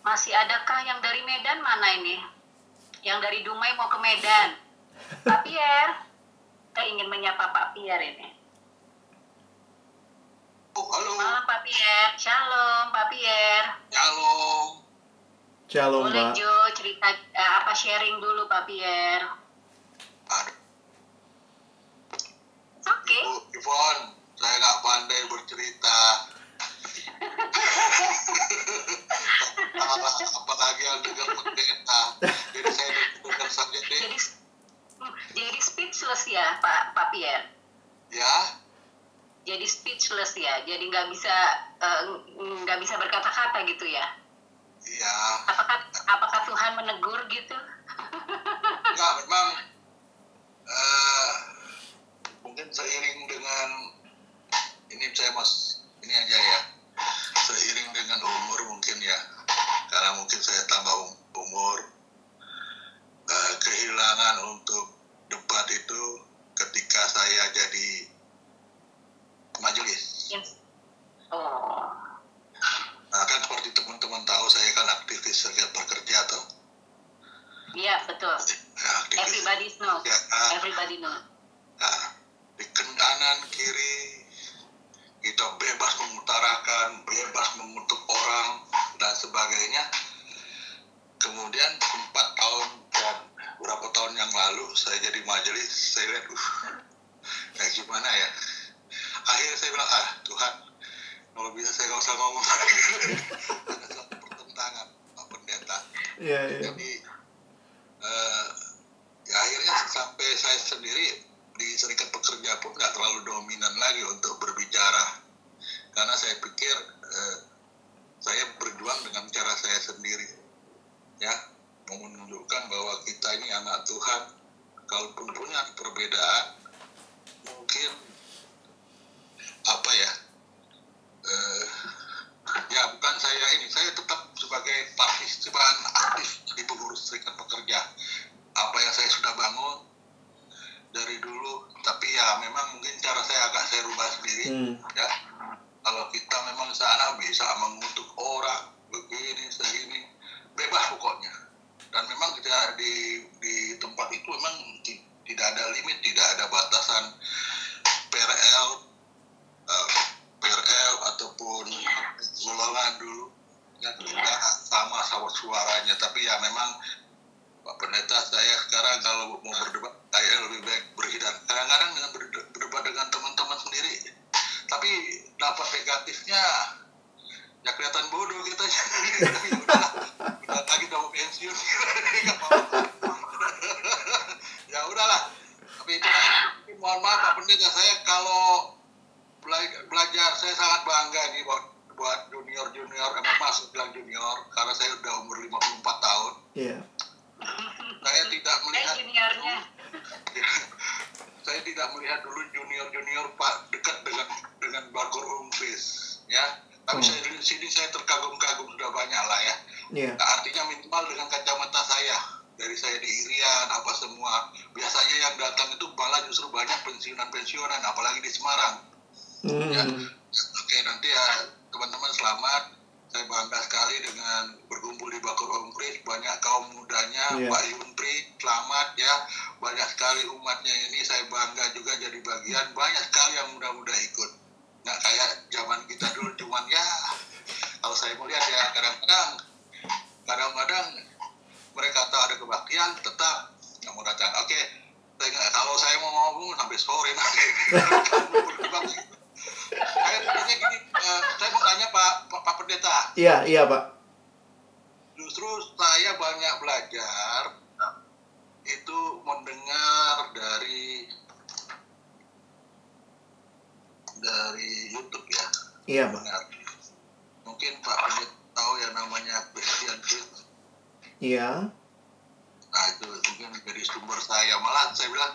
B: Masih adakah yang dari Medan mana ini? Yang dari Dumai mau ke Medan. Pak Pierre. Saya ingin menyapa Pak Pierre ini.
C: Oh, halo.
B: Malam Pak Pierre. Shalom Pak Pierre.
C: Halo.
A: Shalom,
B: Boleh
A: Pak.
B: Jo cerita eh, apa sharing dulu Pak Pierre.
C: Aduh,
B: okay.
C: Bu Yvonne, saya nggak pandai bercerita. Apalagi yang dengar pendeta. Jadi saya dengar saja deh.
B: Jadi jadi speechless ya Pak Pak Pierre.
C: Ya,
B: Jadi speechless ya. Jadi nggak bisa eh, nggak bisa berkata-kata gitu ya.
C: iya.
B: Apakah apakah Tuhan menegur gitu?
C: Enggak, memang eh, mungkin seiring dengan ini saya mas ini aja ya seiring dengan umur mungkin ya karena mungkin saya tambah um- umur eh, kehilangan untuk debat itu ketika saya jadi majelis
B: Yes. Oh.
C: nah kan seperti teman-teman tahu saya kan aktivis serikat pekerja tuh
B: Iya betul.
C: ya, aktivis
B: Everybody knows.
C: ya, ah,
B: Everybody knows.
C: Nah, di kanan kiri kita bebas mengutarakan, bebas mengutuk orang dan sebagainya. Kemudian empat tahun dan berapa tahun yang lalu saya jadi majelis, saya lihat, uh, kayak gimana ya? Akhirnya saya bilang, ah Tuhan, kalau bisa saya nggak usah ngomong lagi. Ada satu pertentangan, Pak Pendeta
A: Iya, iya.
C: jadi eh, ya akhirnya sampai saya sendiri di serikat pekerja pun nggak terlalu dominan lagi untuk berbicara. Karena saya pikir eh, saya berjuang dengan cara saya sendiri ya. Menunjukkan bahwa kita ini anak Tuhan. Kalaupun punya perbedaan mungkin apa ya eh, bukan saya ini, saya tetap sebagai partisipan aktif di pengurus serikat pekerja. Apa yang saya sudah bangun dari dulu, tapi ya memang mungkin cara saya agak saya rubah sendiri,
A: Hmm.
C: ya. Kalau kita memang sana bisa mengutuk orang begini, segini, bebas pokoknya. Dan memang kita di di tempat itu memang ti- tidak ada limit, tidak ada batasan PRL, eh, PRL ataupun golongan dulu. Ya, kita sama sama suaranya, tapi ya memang Pak Pendeta saya sekarang kalau mau berdebat saya lebih baik berhidang. Kadang-kadang dengan berde- berdebat dengan teman-teman sendiri, tapi dapat negatifnya ya kelihatan bodoh kita. Udah lagi mau pensiun. Ya udahlah. Tapi itu tapi mohon maaf Pak Pendeta saya kalau bela- belajar saya sangat bangga nih buat junior junior emang masuk bilang junior karena saya udah umur 54 tahun.
A: Iya.
C: Saya tidak melihat
B: juniornya.
C: saya tidak melihat dulu junior junior pak dekat dengan dengan Bagor Umpis ya tapi
A: Hmm.
C: saya di sini saya terkagum-kagum sudah banyak lah ya
A: Iya.
C: Nah, artinya minimal dengan kacamata saya dari saya di Irian apa semua biasanya yang datang itu malah justru banyak pensiunan-pensiunan apalagi di Semarang ya
A: Hmm.
C: oke nanti ya teman-teman selamat saya bangga sekali dengan berkumpul di Bakor Umpris banyak kaum mudanya
A: Iya.
C: Pak Yuntri selamat ya. Banyak sekali umatnya ini. Saya bangga juga jadi bagian. Banyak sekali yang muda-muda ikut. Nggak kayak zaman kita dulu cuman ya kalau saya melihat ya kadang-kadang kadang-kadang mereka tahu ada kebaktian tetap nggak mau datang. Oke nggak- kalau saya mau ngomong sampai sore nanti saya tadinya gini eh, saya mau tanya pak pak, Pak pendeta.
A: Iya, iya, Pak.
C: justru saya banyak belajar itu mendengar dari dari YouTube ya.
A: Iya, Pak.
C: benar mungkin Pak Pendeta tahu yang namanya Christian Faith
A: Iya.
C: nah itu mungkin dari sumber saya. Malah saya bilang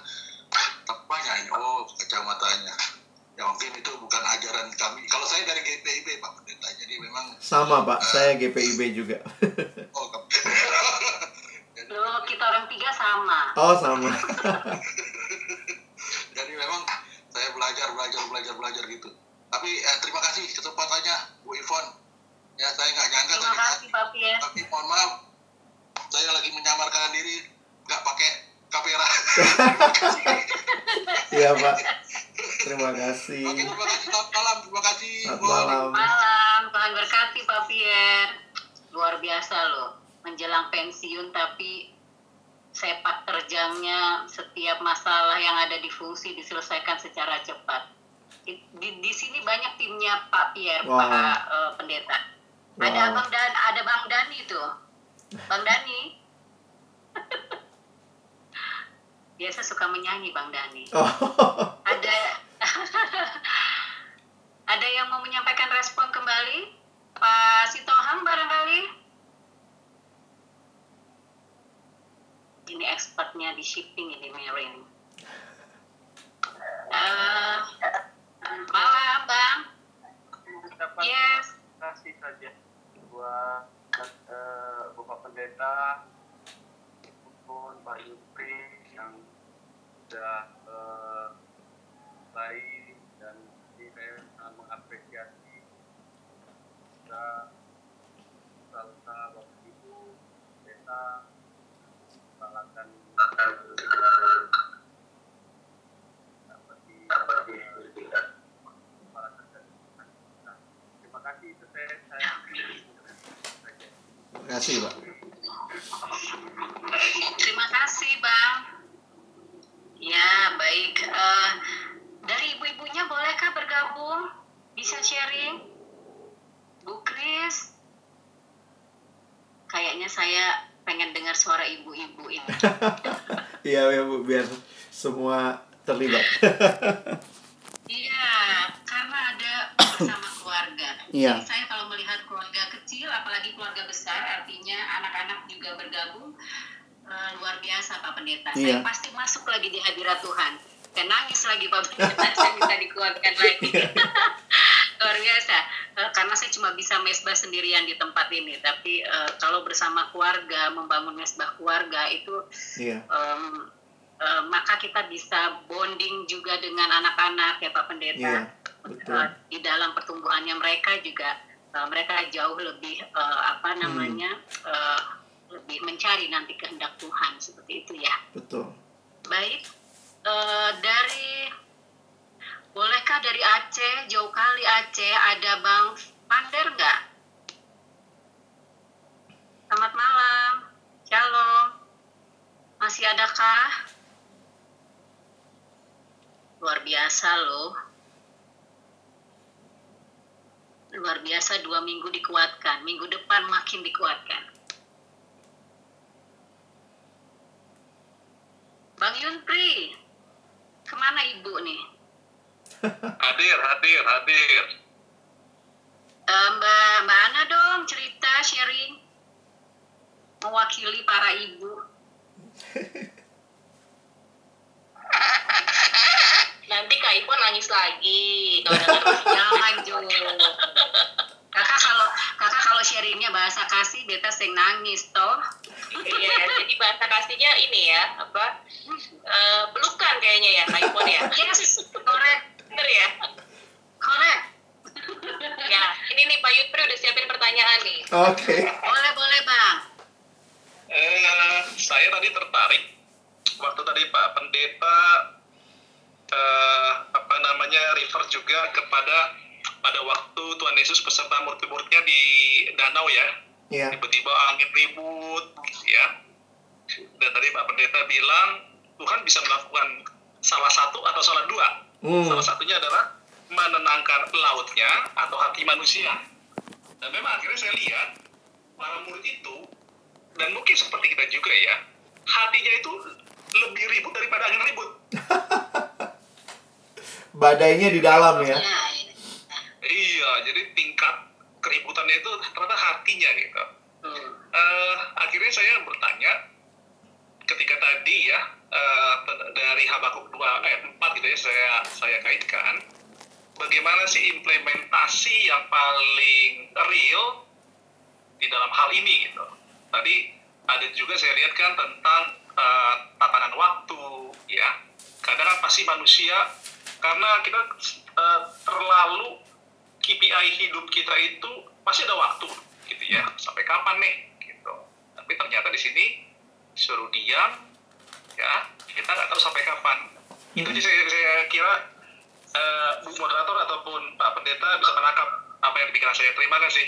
C: apanya ini. Oh kacamatanya ya mungkin itu bukan ajaran kami kalau saya dari GPIB Pak Pendeta jadi memang
A: Sama, Pak. Saya GPIB juga.
C: oh kami- jadi,
B: Loh, kita orang tiga sama.
A: Oh, sama.
C: jadi memang saya belajar belajar belajar belajar gitu tapi eh, terima kasih kesempatannya Bu Ivon ya saya nggak nyangka
B: Terima
C: tadi
B: kasih, Pak Pierre.
C: tapi mohon maaf saya lagi menyamarkan diri nggak pakai kamera
A: Iya, Pak. Terima kasih.
C: oke terima kasih selamat malam terima kasih
A: Selamat
C: Bu.
A: malam.
B: Malam, Tuhan berkati Pak Pierre. Luar biasa loh, menjelang pensiun tapi sepak terjangnya setiap masalah yang ada di fungsi diselesaikan secara cepat. Di, di, di sini banyak timnya Pak Pierre,
A: Wah.
B: Pak eh, Pendeta. Ada
A: Wow.
B: Abang Dan, ada Bang Dani tuh. Bang Dani. Biasa suka menyanyi Bang Dani.
A: Oh,
B: Ada ada yang mau menyampaikan respon kembali? Pak Sitohang barangkali? Ini expertnya di shipping ini Merin. Eh, malam Bang.
E: dapat
B: Yes.
E: kasih saja buat eh, Bapak Pendeta maupun Pak Yupri yang sudah eh, baik dan ini saya sangat mengapresiasi kita usaha Bapak Ibu Pendeta melakukan dapat di dapat di kepala kerja Terima kasih itu saya saya saja.
A: terima kasih, Pak.
B: Terima kasih Bang. Ya baik. Eh, dari ibu-ibunya bolehkah bergabung? Bisa sharing? Bu Kris? Kayaknya saya pengen dengar suara ibu-ibu ini.
A: Iya, ya, Bu, biar semua terlibat.
B: Iya, karena ada bersama keluarga.
A: Iya.
B: Jadi saya kalau melihat keluarga kecil, apalagi keluarga besar, anak-anak juga bergabung, eh, luar biasa Pak Pendeta. Saya
A: Iya.
B: pasti masuk lagi di hadirat Tuhan. Dan nangis lagi Pak Pendeta, saya minta dikuatkan lagi. luar biasa Eh, karena saya cuma bisa mesbah sendirian di tempat ini tapi eh, kalau bersama keluarga membangun mesbah keluarga itu
A: Iya.
B: em, eh, maka kita bisa bonding juga dengan anak-anak ya Pak Pendeta
A: Iya, betul.
B: Di dalam pertumbuhannya mereka juga eh, mereka jauh lebih eh, apa
A: Hmm.
B: namanya eh, lebih mencari nanti kehendak Tuhan seperti itu ya.
A: Betul.
B: baik Eh, dari bolehkah dari Aceh jauh kali Aceh ada Bang Pander nggak? Selamat malam. Shalom. Masih adakah? Luar biasa loh. Luar biasa dua minggu dikuatkan. Minggu depan makin dikuatkan Bang Yunpri ke mana ibu nih?
F: Hadir, hadir, hadir.
B: Eh, Mbak Mbak Ana dong cerita sharing. Mewakili para ibu.
G: Nanti Kak Ipo nangis lagi.
B: Jangan Jo. Kakak kalau kakak kalau sharingnya bahasa kasih beta sing nangis toh
G: Iya, jadi bahasa kasihnya ini ya, apa? eh, pelukan kayaknya ya Ipo ya.
B: yes correct
G: Bener ya?
B: correct
G: Ya, ini nih Pak Yutri udah siapin pertanyaan nih.
A: Oke.
B: boleh boleh bang
F: Eh, saya tadi tertarik waktu tadi Pak Pendeta eh, apa namanya refer juga kepada pada waktu Tuhan Yesus beserta murid-muridnya di danau ya
A: Iya.
F: tiba-tiba angin ribut gitu ya dan tadi Pak Pendeta bilang Tuhan bisa melakukan salah satu atau salah dua
A: Hmm.
F: salah satunya adalah menenangkan lautnya atau hati manusia dan memang akhirnya saya lihat para murid itu dan mungkin seperti kita juga ya hatinya itu lebih ribut daripada angin ribut
A: Badainya di dalam ya.
B: ya ini.
F: iya jadi keributannya itu ternyata hatinya gitu
B: Hmm.
F: Eh, akhirnya saya bertanya ketika tadi ya eh, dari Habakuk 2 ayat 4 gitu ya saya saya kaitkan bagaimana sih implementasi yang paling real di dalam hal ini gitu. Tadi ada juga saya lihat kan tentang eh, tatanan waktu ya. Kadang kan pasti manusia karena kita eh, terlalu KPI hidup kita itu pasti ada waktu gitu ya. Sampai kapan nih gitu. Tapi ternyata di sini suruh diam ya. Kita nggak tahu sampai kapan. Itu aja saya, saya kira eh, Bu moderator ataupun Pak Pendeta bisa menangkap apa yang pikiran saya. Terima kasih.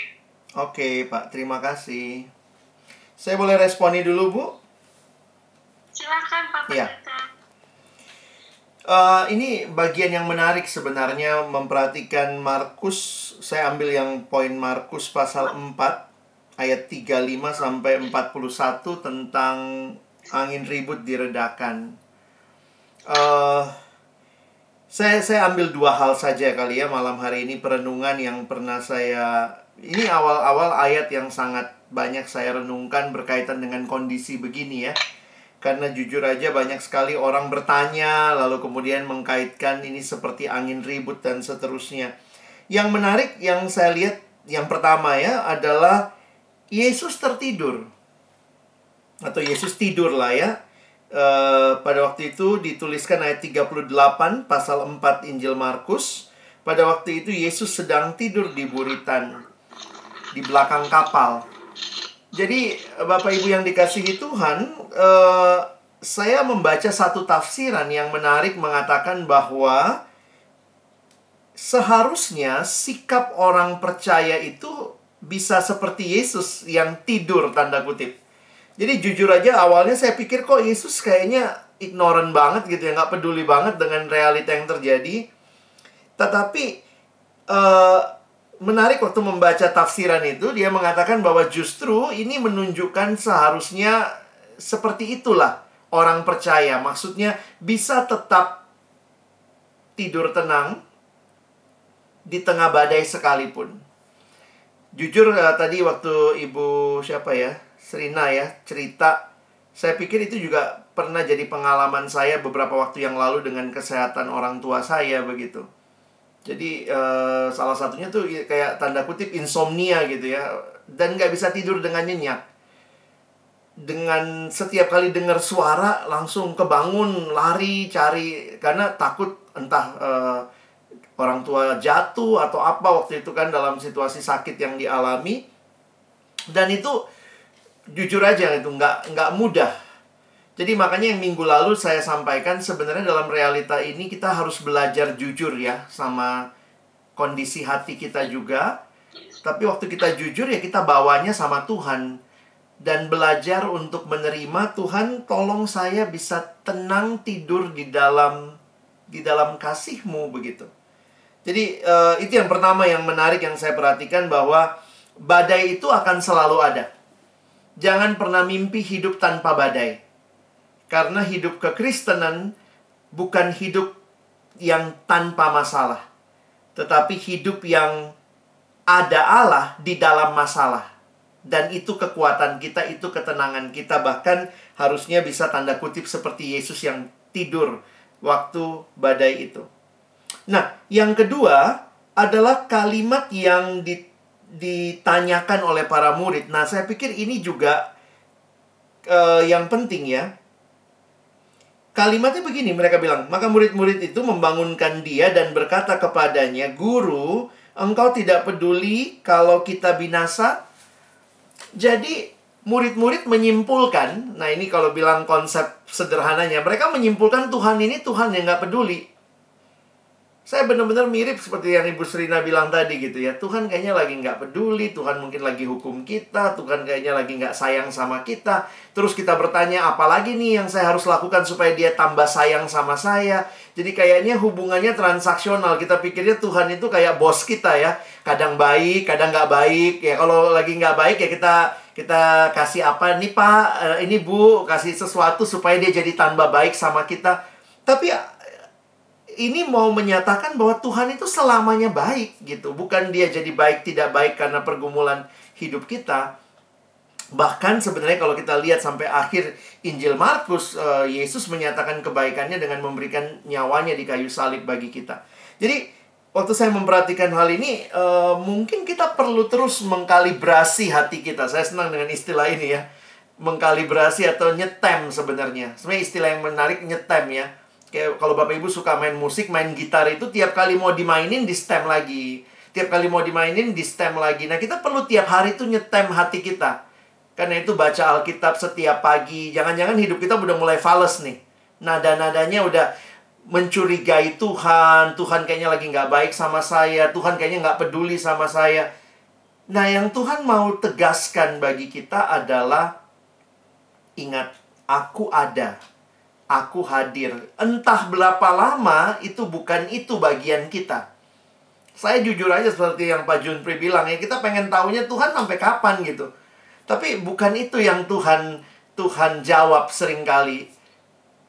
A: Oke, Pak. Terima kasih. Saya boleh responi dulu, Bu?
B: silakan Pak
A: Iya.
B: Pendeta
A: Eh, ini bagian yang menarik sebenarnya memperhatikan Markus. Saya ambil yang poin Markus pasal 4 ayat 35 sampai 41 tentang angin ribut diredakan. Eh saya saya ambil dua hal saja kali ya malam hari ini perenungan yang pernah saya ini awal-awal ayat yang sangat banyak saya renungkan berkaitan dengan kondisi begini ya. Karena jujur aja banyak sekali orang bertanya lalu kemudian mengkaitkan ini seperti angin ribut dan seterusnya. Yang menarik yang saya lihat yang pertama ya adalah Yesus tertidur. Atau Yesus tidur lah ya. Eh, pada waktu itu dituliskan ayat 38 pasal 4 Injil Markus. Pada waktu itu Yesus sedang tidur di buritan di belakang kapal. Jadi Bapak Ibu yang dikasihi Tuhan, eh, saya membaca satu tafsiran yang menarik mengatakan bahwa seharusnya sikap orang percaya itu bisa seperti Yesus yang tidur tanda kutip. Jadi jujur aja awalnya saya pikir kok Yesus kayaknya ignorant banget gitu ya, nggak peduli banget dengan realita yang terjadi. Tetapi eh, menarik waktu membaca tafsiran itu dia mengatakan bahwa justru ini menunjukkan seharusnya seperti itulah orang percaya. Maksudnya bisa tetap tidur tenang di tengah badai sekalipun. Jujur eh, tadi waktu Ibu siapa ya? Serina ya cerita saya pikir itu juga pernah jadi pengalaman saya beberapa waktu yang lalu dengan kesehatan orang tua saya begitu. Jadi uh, salah satunya tuh kayak tanda kutip insomnia gitu ya. Dan nggak bisa tidur dengan nyenyak. Dengan setiap kali dengar suara langsung kebangun, lari, cari. Karena takut entah uh, orang tua jatuh atau apa waktu itu kan dalam situasi sakit yang dialami. Dan itu jujur aja itu nggak nggak mudah jadi makanya yang minggu lalu saya sampaikan sebenarnya dalam realita ini kita harus belajar jujur ya sama kondisi hati kita juga. Tapi waktu kita jujur ya kita bawanya sama Tuhan dan belajar untuk menerima Tuhan tolong saya bisa tenang tidur di dalam di dalam kasihmu begitu. Jadi uh, itu yang pertama yang menarik yang saya perhatikan bahwa badai itu akan selalu ada. Jangan pernah mimpi hidup tanpa badai. Karena hidup kekristenan bukan hidup yang tanpa masalah, tetapi hidup yang ada Allah di dalam masalah. Dan itu kekuatan kita, itu ketenangan kita, bahkan harusnya bisa tanda kutip seperti Yesus yang tidur waktu badai itu. Nah, yang kedua adalah kalimat yang ditanyakan oleh para murid. Nah, saya pikir ini juga uh, yang penting ya. Kalimatnya begini, mereka bilang, maka murid-murid itu membangunkan dia dan berkata kepadanya, Guru, engkau tidak peduli kalau kita binasa? Jadi, murid-murid menyimpulkan, nah ini kalau bilang konsep sederhananya, mereka menyimpulkan Tuhan ini Tuhan yang nggak peduli. Saya benar-benar mirip seperti yang Ibu Serina bilang tadi gitu ya. Tuhan kayaknya lagi nggak peduli, Tuhan mungkin lagi hukum kita, Tuhan kayaknya lagi nggak sayang sama kita. Terus kita bertanya, apalagi nih yang saya harus lakukan supaya dia tambah sayang sama saya. Jadi kayaknya hubungannya transaksional. Kita pikirnya Tuhan itu kayak bos kita ya. Kadang baik, kadang nggak baik. Ya kalau lagi nggak baik ya kita kita kasih apa nih Pak, eh, ini Bu, kasih sesuatu supaya dia jadi tambah baik sama kita. Tapi ini mau menyatakan bahwa Tuhan itu selamanya baik gitu. Bukan dia jadi baik tidak baik karena pergumulan hidup kita. Bahkan sebenarnya kalau kita lihat sampai akhir Injil Markus, uh, Yesus menyatakan kebaikannya dengan memberikan nyawanya di kayu salib bagi kita. Jadi waktu saya memperhatikan hal ini, uh, mungkin kita perlu terus mengkalibrasi hati kita. Saya senang dengan istilah ini ya, mengkalibrasi atau nyetem sebenarnya. Sebenarnya istilah yang menarik nyetem ya Kayak kalau Bapak Ibu suka main musik, main gitar itu tiap kali mau dimainin di stem lagi. Tiap kali mau dimainin di stem lagi. Nah, kita perlu tiap hari itu nyetem hati kita. Karena itu baca Alkitab setiap pagi. Jangan-jangan hidup kita udah mulai fales nih. Nada-nadanya udah mencurigai Tuhan. Tuhan kayaknya lagi nggak baik sama saya. Tuhan kayaknya nggak peduli sama saya. Nah, yang Tuhan mau tegaskan bagi kita adalah ingat, aku ada aku hadir. Entah berapa lama itu bukan itu bagian kita. Saya jujur aja seperti yang Pak Junpri bilang ya, kita pengen tahunya Tuhan sampai kapan gitu. Tapi bukan itu yang Tuhan Tuhan jawab sering kali.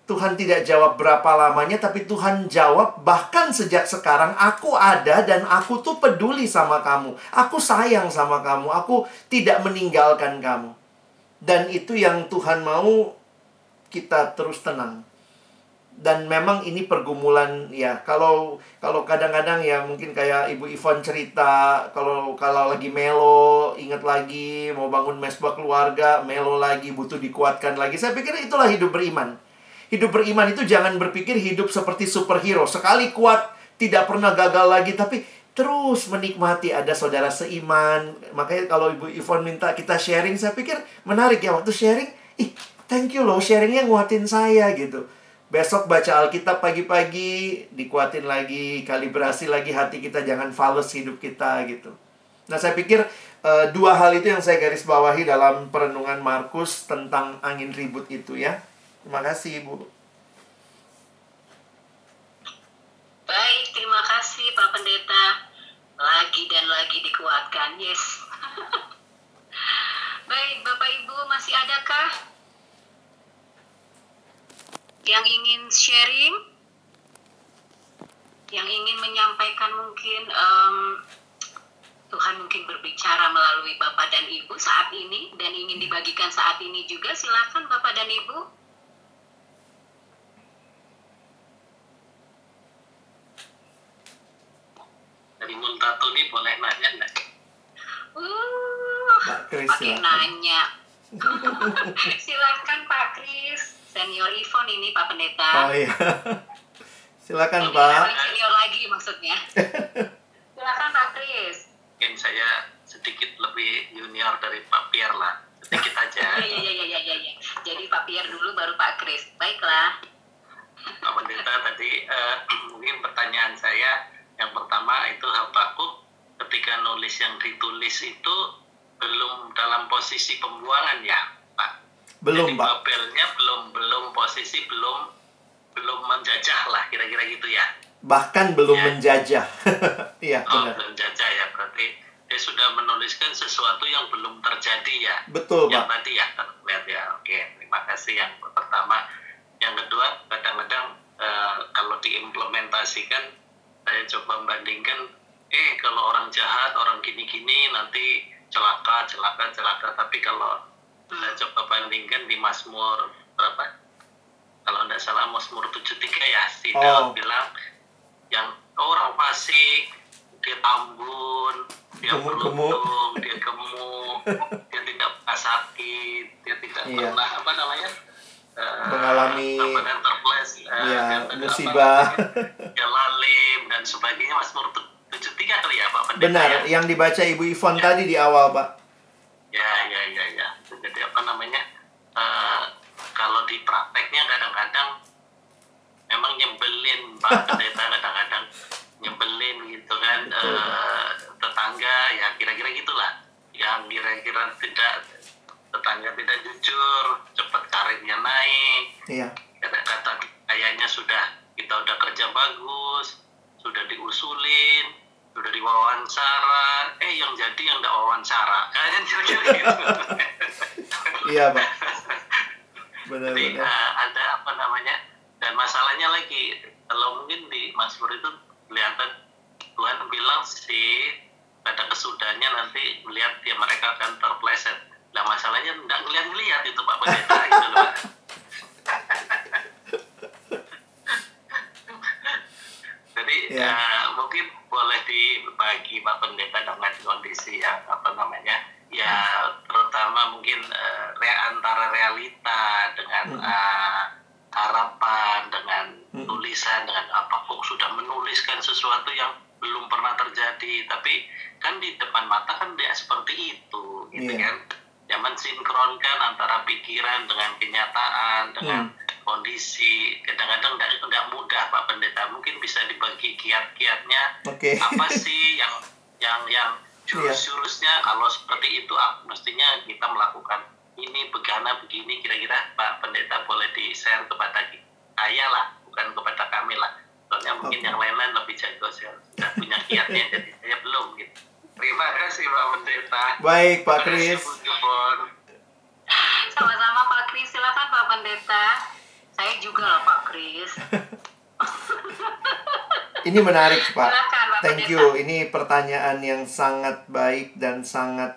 A: Tuhan tidak jawab berapa lamanya, tapi Tuhan jawab bahkan sejak sekarang aku ada dan aku tuh peduli sama kamu. Aku sayang sama kamu. Aku tidak meninggalkan kamu. Dan itu yang Tuhan mau kita terus tenang. Dan memang ini pergumulan ya kalau kalau kadang-kadang ya mungkin kayak ibu Ivon cerita kalau kalau lagi melo ingat lagi mau bangun mesbah keluarga melo lagi butuh dikuatkan lagi. Saya pikir itulah hidup beriman. Hidup beriman itu jangan berpikir hidup seperti superhero. Sekali kuat tidak pernah gagal lagi tapi terus menikmati ada saudara seiman. Makanya kalau ibu Ivon minta kita sharing saya pikir menarik ya waktu sharing ih thank you loh sharingnya nguatin saya gitu. Besok baca Alkitab pagi-pagi, dikuatin lagi, kalibrasi lagi hati kita, jangan fals hidup kita gitu. Nah saya pikir uh, dua hal itu yang saya garis bawahi dalam perenungan Markus tentang angin ribut itu ya. Terima kasih Ibu.
B: Baik, terima kasih Pak Pendeta. Lagi dan lagi dikuatkan, yes. Baik, Bapak Ibu masih adakah yang ingin sharing, yang ingin menyampaikan mungkin um, Tuhan mungkin berbicara melalui Bapak dan Ibu saat ini dan ingin dibagikan saat ini juga silakan Bapak dan Ibu.
E: Multato ini boleh nanya nggak?
B: Uh,
A: Pak Kris
B: pakai
A: silakan.
B: nanya. Silakan Pak Kris, senior Ivon ini Pak Pendeta.
A: Oh iya. Silakan
B: Ini
A: Pak.
B: senior lagi maksudnya. Silakan Pak Kris.
E: Mungkin saya sedikit lebih junior dari Pak Pierre lah. Sedikit aja.
B: Iya iya iya iya iya. Jadi Pak Pierre dulu baru Pak Kris. Baiklah.
E: Pak Pendeta tadi eh, mungkin pertanyaan saya yang pertama itu Habakuk ketika nulis yang ditulis itu belum dalam posisi pembuangan ya.
A: Belum
E: Jadi
A: Pak.
E: Babelnya belum belum posisi belum belum menjajah lah kira-kira gitu ya.
A: Bahkan belum
E: Ya.
A: menjajah. Iya
E: Oh,
A: benar.
E: belum jajah ya berarti dia sudah menuliskan sesuatu yang belum terjadi ya.
A: Betul
E: yang
A: Pak.
E: tadi ya terlihat ya oke terima kasih yang pertama yang kedua kadang-kadang eh, kalau diimplementasikan saya coba bandingkan eh kalau orang jahat orang gini-gini nanti celaka celaka celaka tapi kalau saya coba bandingkan di Mazmur berapa kalau tidak salah Mazmur 73 ya si
A: Oh.
E: Daud bilang yang orang fasik dia tambun dia beruntung dia gemuk dia tidak pernah sakit dia tidak
A: Iya.
E: pernah apa namanya eh,
A: Mengalami-
E: terbles eh,
A: Iya,
E: dan
A: musibah.
E: dia lalim dan sebagainya Mazmur 73 kali ya Pak Pendeta
A: Benar,
E: ya?
A: yang dibaca Ibu Ivon tadi di awal, Pak.
E: Ya, ya, ya, ya. Jadi apa namanya? eh, kalau di prakteknya kadang-kadang memang nyebelin Pak Pendeta kadang-kadang nyebelin gitu kan eh, tetangga ya kira-kira gitulah. Yang kira-kira tidak tetangga tidak jujur cepat karirnya naik.
A: Iya.
E: kata-kata kayaknya sudah kita udah kerja bagus sudah diusulin sudah diwawancara. Eh yang jadi yang nggak wawancara. Kayaknya kira-kira gitu
A: Iya, Pak.
E: jadi
A: Benar-benar.
E: eh, ada apa namanya dan masalahnya lagi kalau mungkin di Mazmur itu kelihatan Tuhan bilang sih pada kesudahnya nanti melihat ya mereka akan terpleset nah masalahnya nggak ngeliat-ngeliat itu Pak Pendeta gitu loh. Jadi
A: Ya.
E: eh, mungkin boleh dibagi Pak Pendeta dengan kondisi yang apa namanya ya terutama mungkin eh, re- antara realita dengan eh, harapan dengan
A: Hmm.
E: tulisan dengan apa kok sudah menuliskan sesuatu yang belum pernah terjadi tapi kan di depan mata kan dia seperti itu gitu
A: Iya.
E: kan ya mensinkronkan antara pikiran dengan kenyataan dengan
A: Hmm.
E: kondisi kadang-kadang nggak nggak mudah Pak Pendeta mungkin bisa dibagi kiat-kiatnya
A: Oke.
E: apa sih yang yang yang jurus-jurusnya kalau seperti itu ah, mestinya kita melakukan ini begana begini kira-kira Pak Pendeta boleh di share kepada saya lah bukan kepada kami lah soalnya mungkin
A: Oke.
E: yang lain-lain lebih jago saya sudah punya kiatnya jadi saya belum gitu terima kasih Pak Pendeta
A: Baik, Pak
E: Terima kasih,
A: Kris.
B: Sama-sama Pak Kris. Silakan Pak Pendeta. Saya juga loh Pak Kris.
A: Ini menarik, Pak.
B: Silakan Pak
A: Thank
B: Pendeta.
A: you. Ini pertanyaan yang sangat baik dan sangat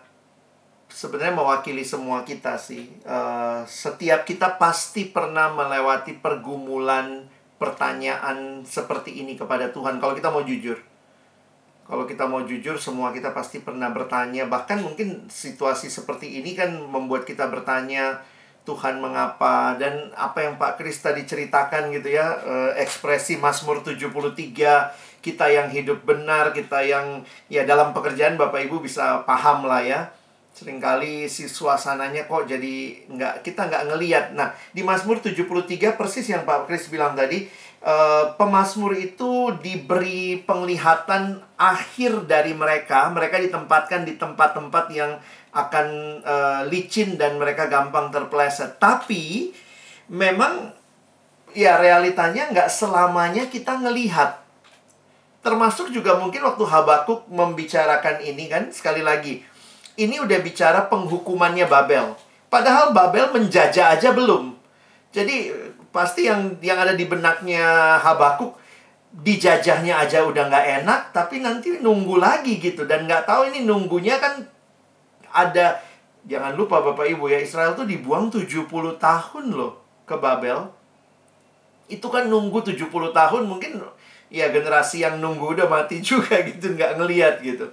A: sebenarnya mewakili semua kita sih. Eh, setiap kita pasti pernah melewati pergumulan pertanyaan seperti ini kepada Tuhan. Kalau kita mau jujur, kalau kita mau jujur, semua kita pasti pernah bertanya. Bahkan mungkin situasi seperti ini kan membuat kita bertanya, Tuhan mengapa? Dan apa yang Pak Kris tadi ceritakan gitu ya, eh, ekspresi Mazmur 73, kita yang hidup benar, kita yang ya dalam pekerjaan Bapak Ibu bisa paham lah ya. Seringkali si suasananya kok jadi nggak kita nggak ngeliat. Nah, di Mazmur 73 persis yang Pak Kris bilang tadi, eh, pemazmur itu diberi penglihatan akhir dari mereka. Mereka ditempatkan di tempat-tempat yang akan eh, licin dan mereka gampang terpleset. Tapi memang ya realitanya nggak selamanya kita ngelihat. Termasuk juga mungkin waktu Habakuk membicarakan ini kan sekali lagi. Ini udah bicara penghukumannya Babel. Padahal Babel menjajah aja belum. Jadi pasti yang yang ada di benaknya Habakuk dijajahnya aja udah nggak enak, tapi nanti nunggu lagi gitu dan nggak tahu ini nunggunya kan ada jangan lupa Bapak Ibu ya Israel tuh dibuang 70 tahun loh ke Babel. Itu kan nunggu 70 tahun mungkin ya generasi yang nunggu udah mati juga gitu, nggak ngeliat gitu.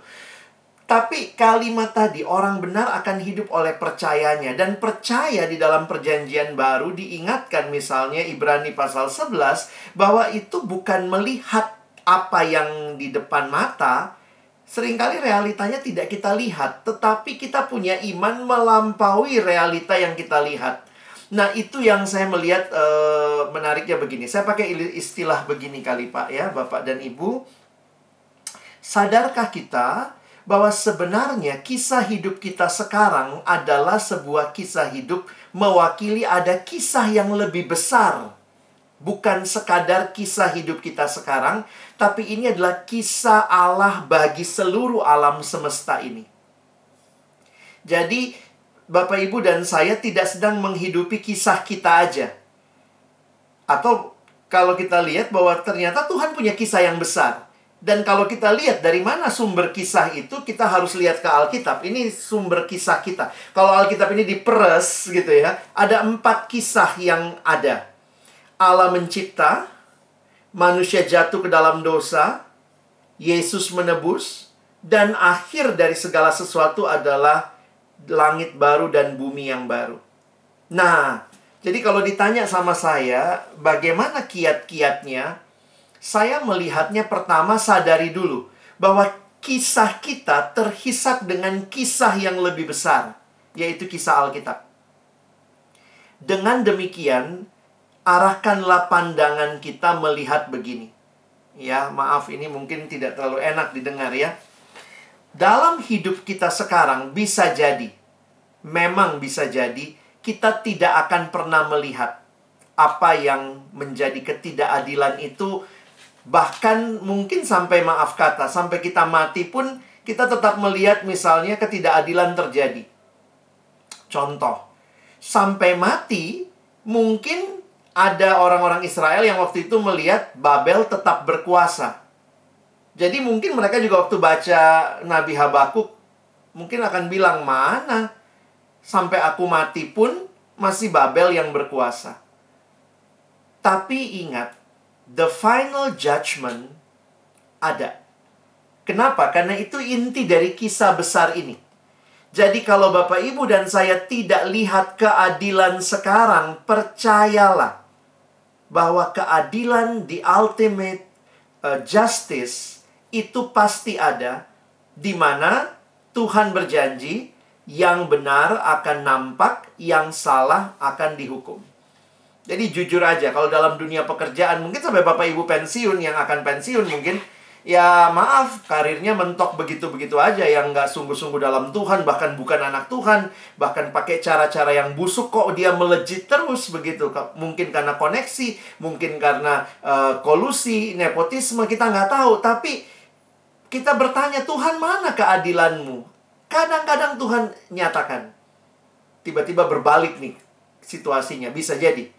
A: Tapi kalimat tadi orang benar akan hidup oleh percayanya dan percaya di dalam perjanjian baru diingatkan misalnya Ibrani pasal 11 bahwa itu bukan melihat apa yang di depan mata, sering kali realitanya tidak kita lihat, tetapi kita punya iman melampaui realita yang kita lihat. Nah, itu yang saya melihat e, menariknya begini. Saya pakai istilah begini kali, Pak ya, Bapak dan Ibu. Sadarkah kita bahwa sebenarnya kisah hidup kita sekarang adalah sebuah kisah hidup mewakili ada kisah yang lebih besar. Bukan sekadar kisah hidup kita sekarang, tapi ini adalah kisah Allah bagi seluruh alam semesta ini. Jadi, Bapak Ibu dan saya tidak sedang menghidupi kisah kita aja. Atau kalau kita lihat bahwa ternyata Tuhan punya kisah yang besar. Dan kalau kita lihat dari mana sumber kisah itu, kita harus lihat ke Alkitab. Ini sumber kisah kita. Kalau Alkitab ini diperes gitu ya, ada empat kisah yang ada. Allah mencipta, manusia jatuh ke dalam dosa, Yesus menebus, dan akhir dari segala sesuatu adalah langit baru dan bumi yang baru. Nah, jadi kalau ditanya sama saya, bagaimana kiat-kiatnya? saya melihatnya pertama sadari dulu bahwa kisah kita terhisap dengan kisah yang lebih besar, yaitu kisah Alkitab. Dengan demikian, arahkanlah pandangan kita melihat begini. Ya, maaf ini mungkin tidak terlalu enak didengar ya. Dalam hidup kita sekarang bisa jadi, memang bisa jadi, kita tidak akan pernah melihat apa yang menjadi ketidakadilan itu Bahkan mungkin sampai maaf kata, sampai kita mati pun kita tetap melihat misalnya ketidakadilan terjadi. Contoh, sampai mati mungkin ada orang-orang Israel yang waktu itu melihat Babel tetap berkuasa. Jadi mungkin mereka juga waktu baca Nabi Habakuk mungkin akan bilang mana sampai aku mati pun masih Babel yang berkuasa. Tapi ingat, the final judgment ada. Kenapa? Karena itu inti dari kisah besar ini. Jadi kalau Bapak Ibu dan saya tidak lihat keadilan sekarang, percayalah bahwa keadilan di ultimate uh, justice itu pasti ada di mana Tuhan berjanji yang benar akan nampak, yang salah akan dihukum. Jadi jujur aja, kalau dalam dunia pekerjaan, mungkin sampai Bapak Ibu pensiun, yang akan pensiun mungkin, ya maaf, karirnya mentok begitu-begitu aja, yang nggak sungguh-sungguh dalam Tuhan, bahkan bukan anak Tuhan, bahkan pakai cara-cara yang busuk kok dia melejit terus begitu. Mungkin karena koneksi, mungkin karena uh, kolusi, nepotisme, kita nggak tahu. Tapi kita bertanya, Tuhan mana keadilanmu? Kadang-kadang Tuhan nyatakan. Tiba-tiba berbalik nih situasinya, bisa jadi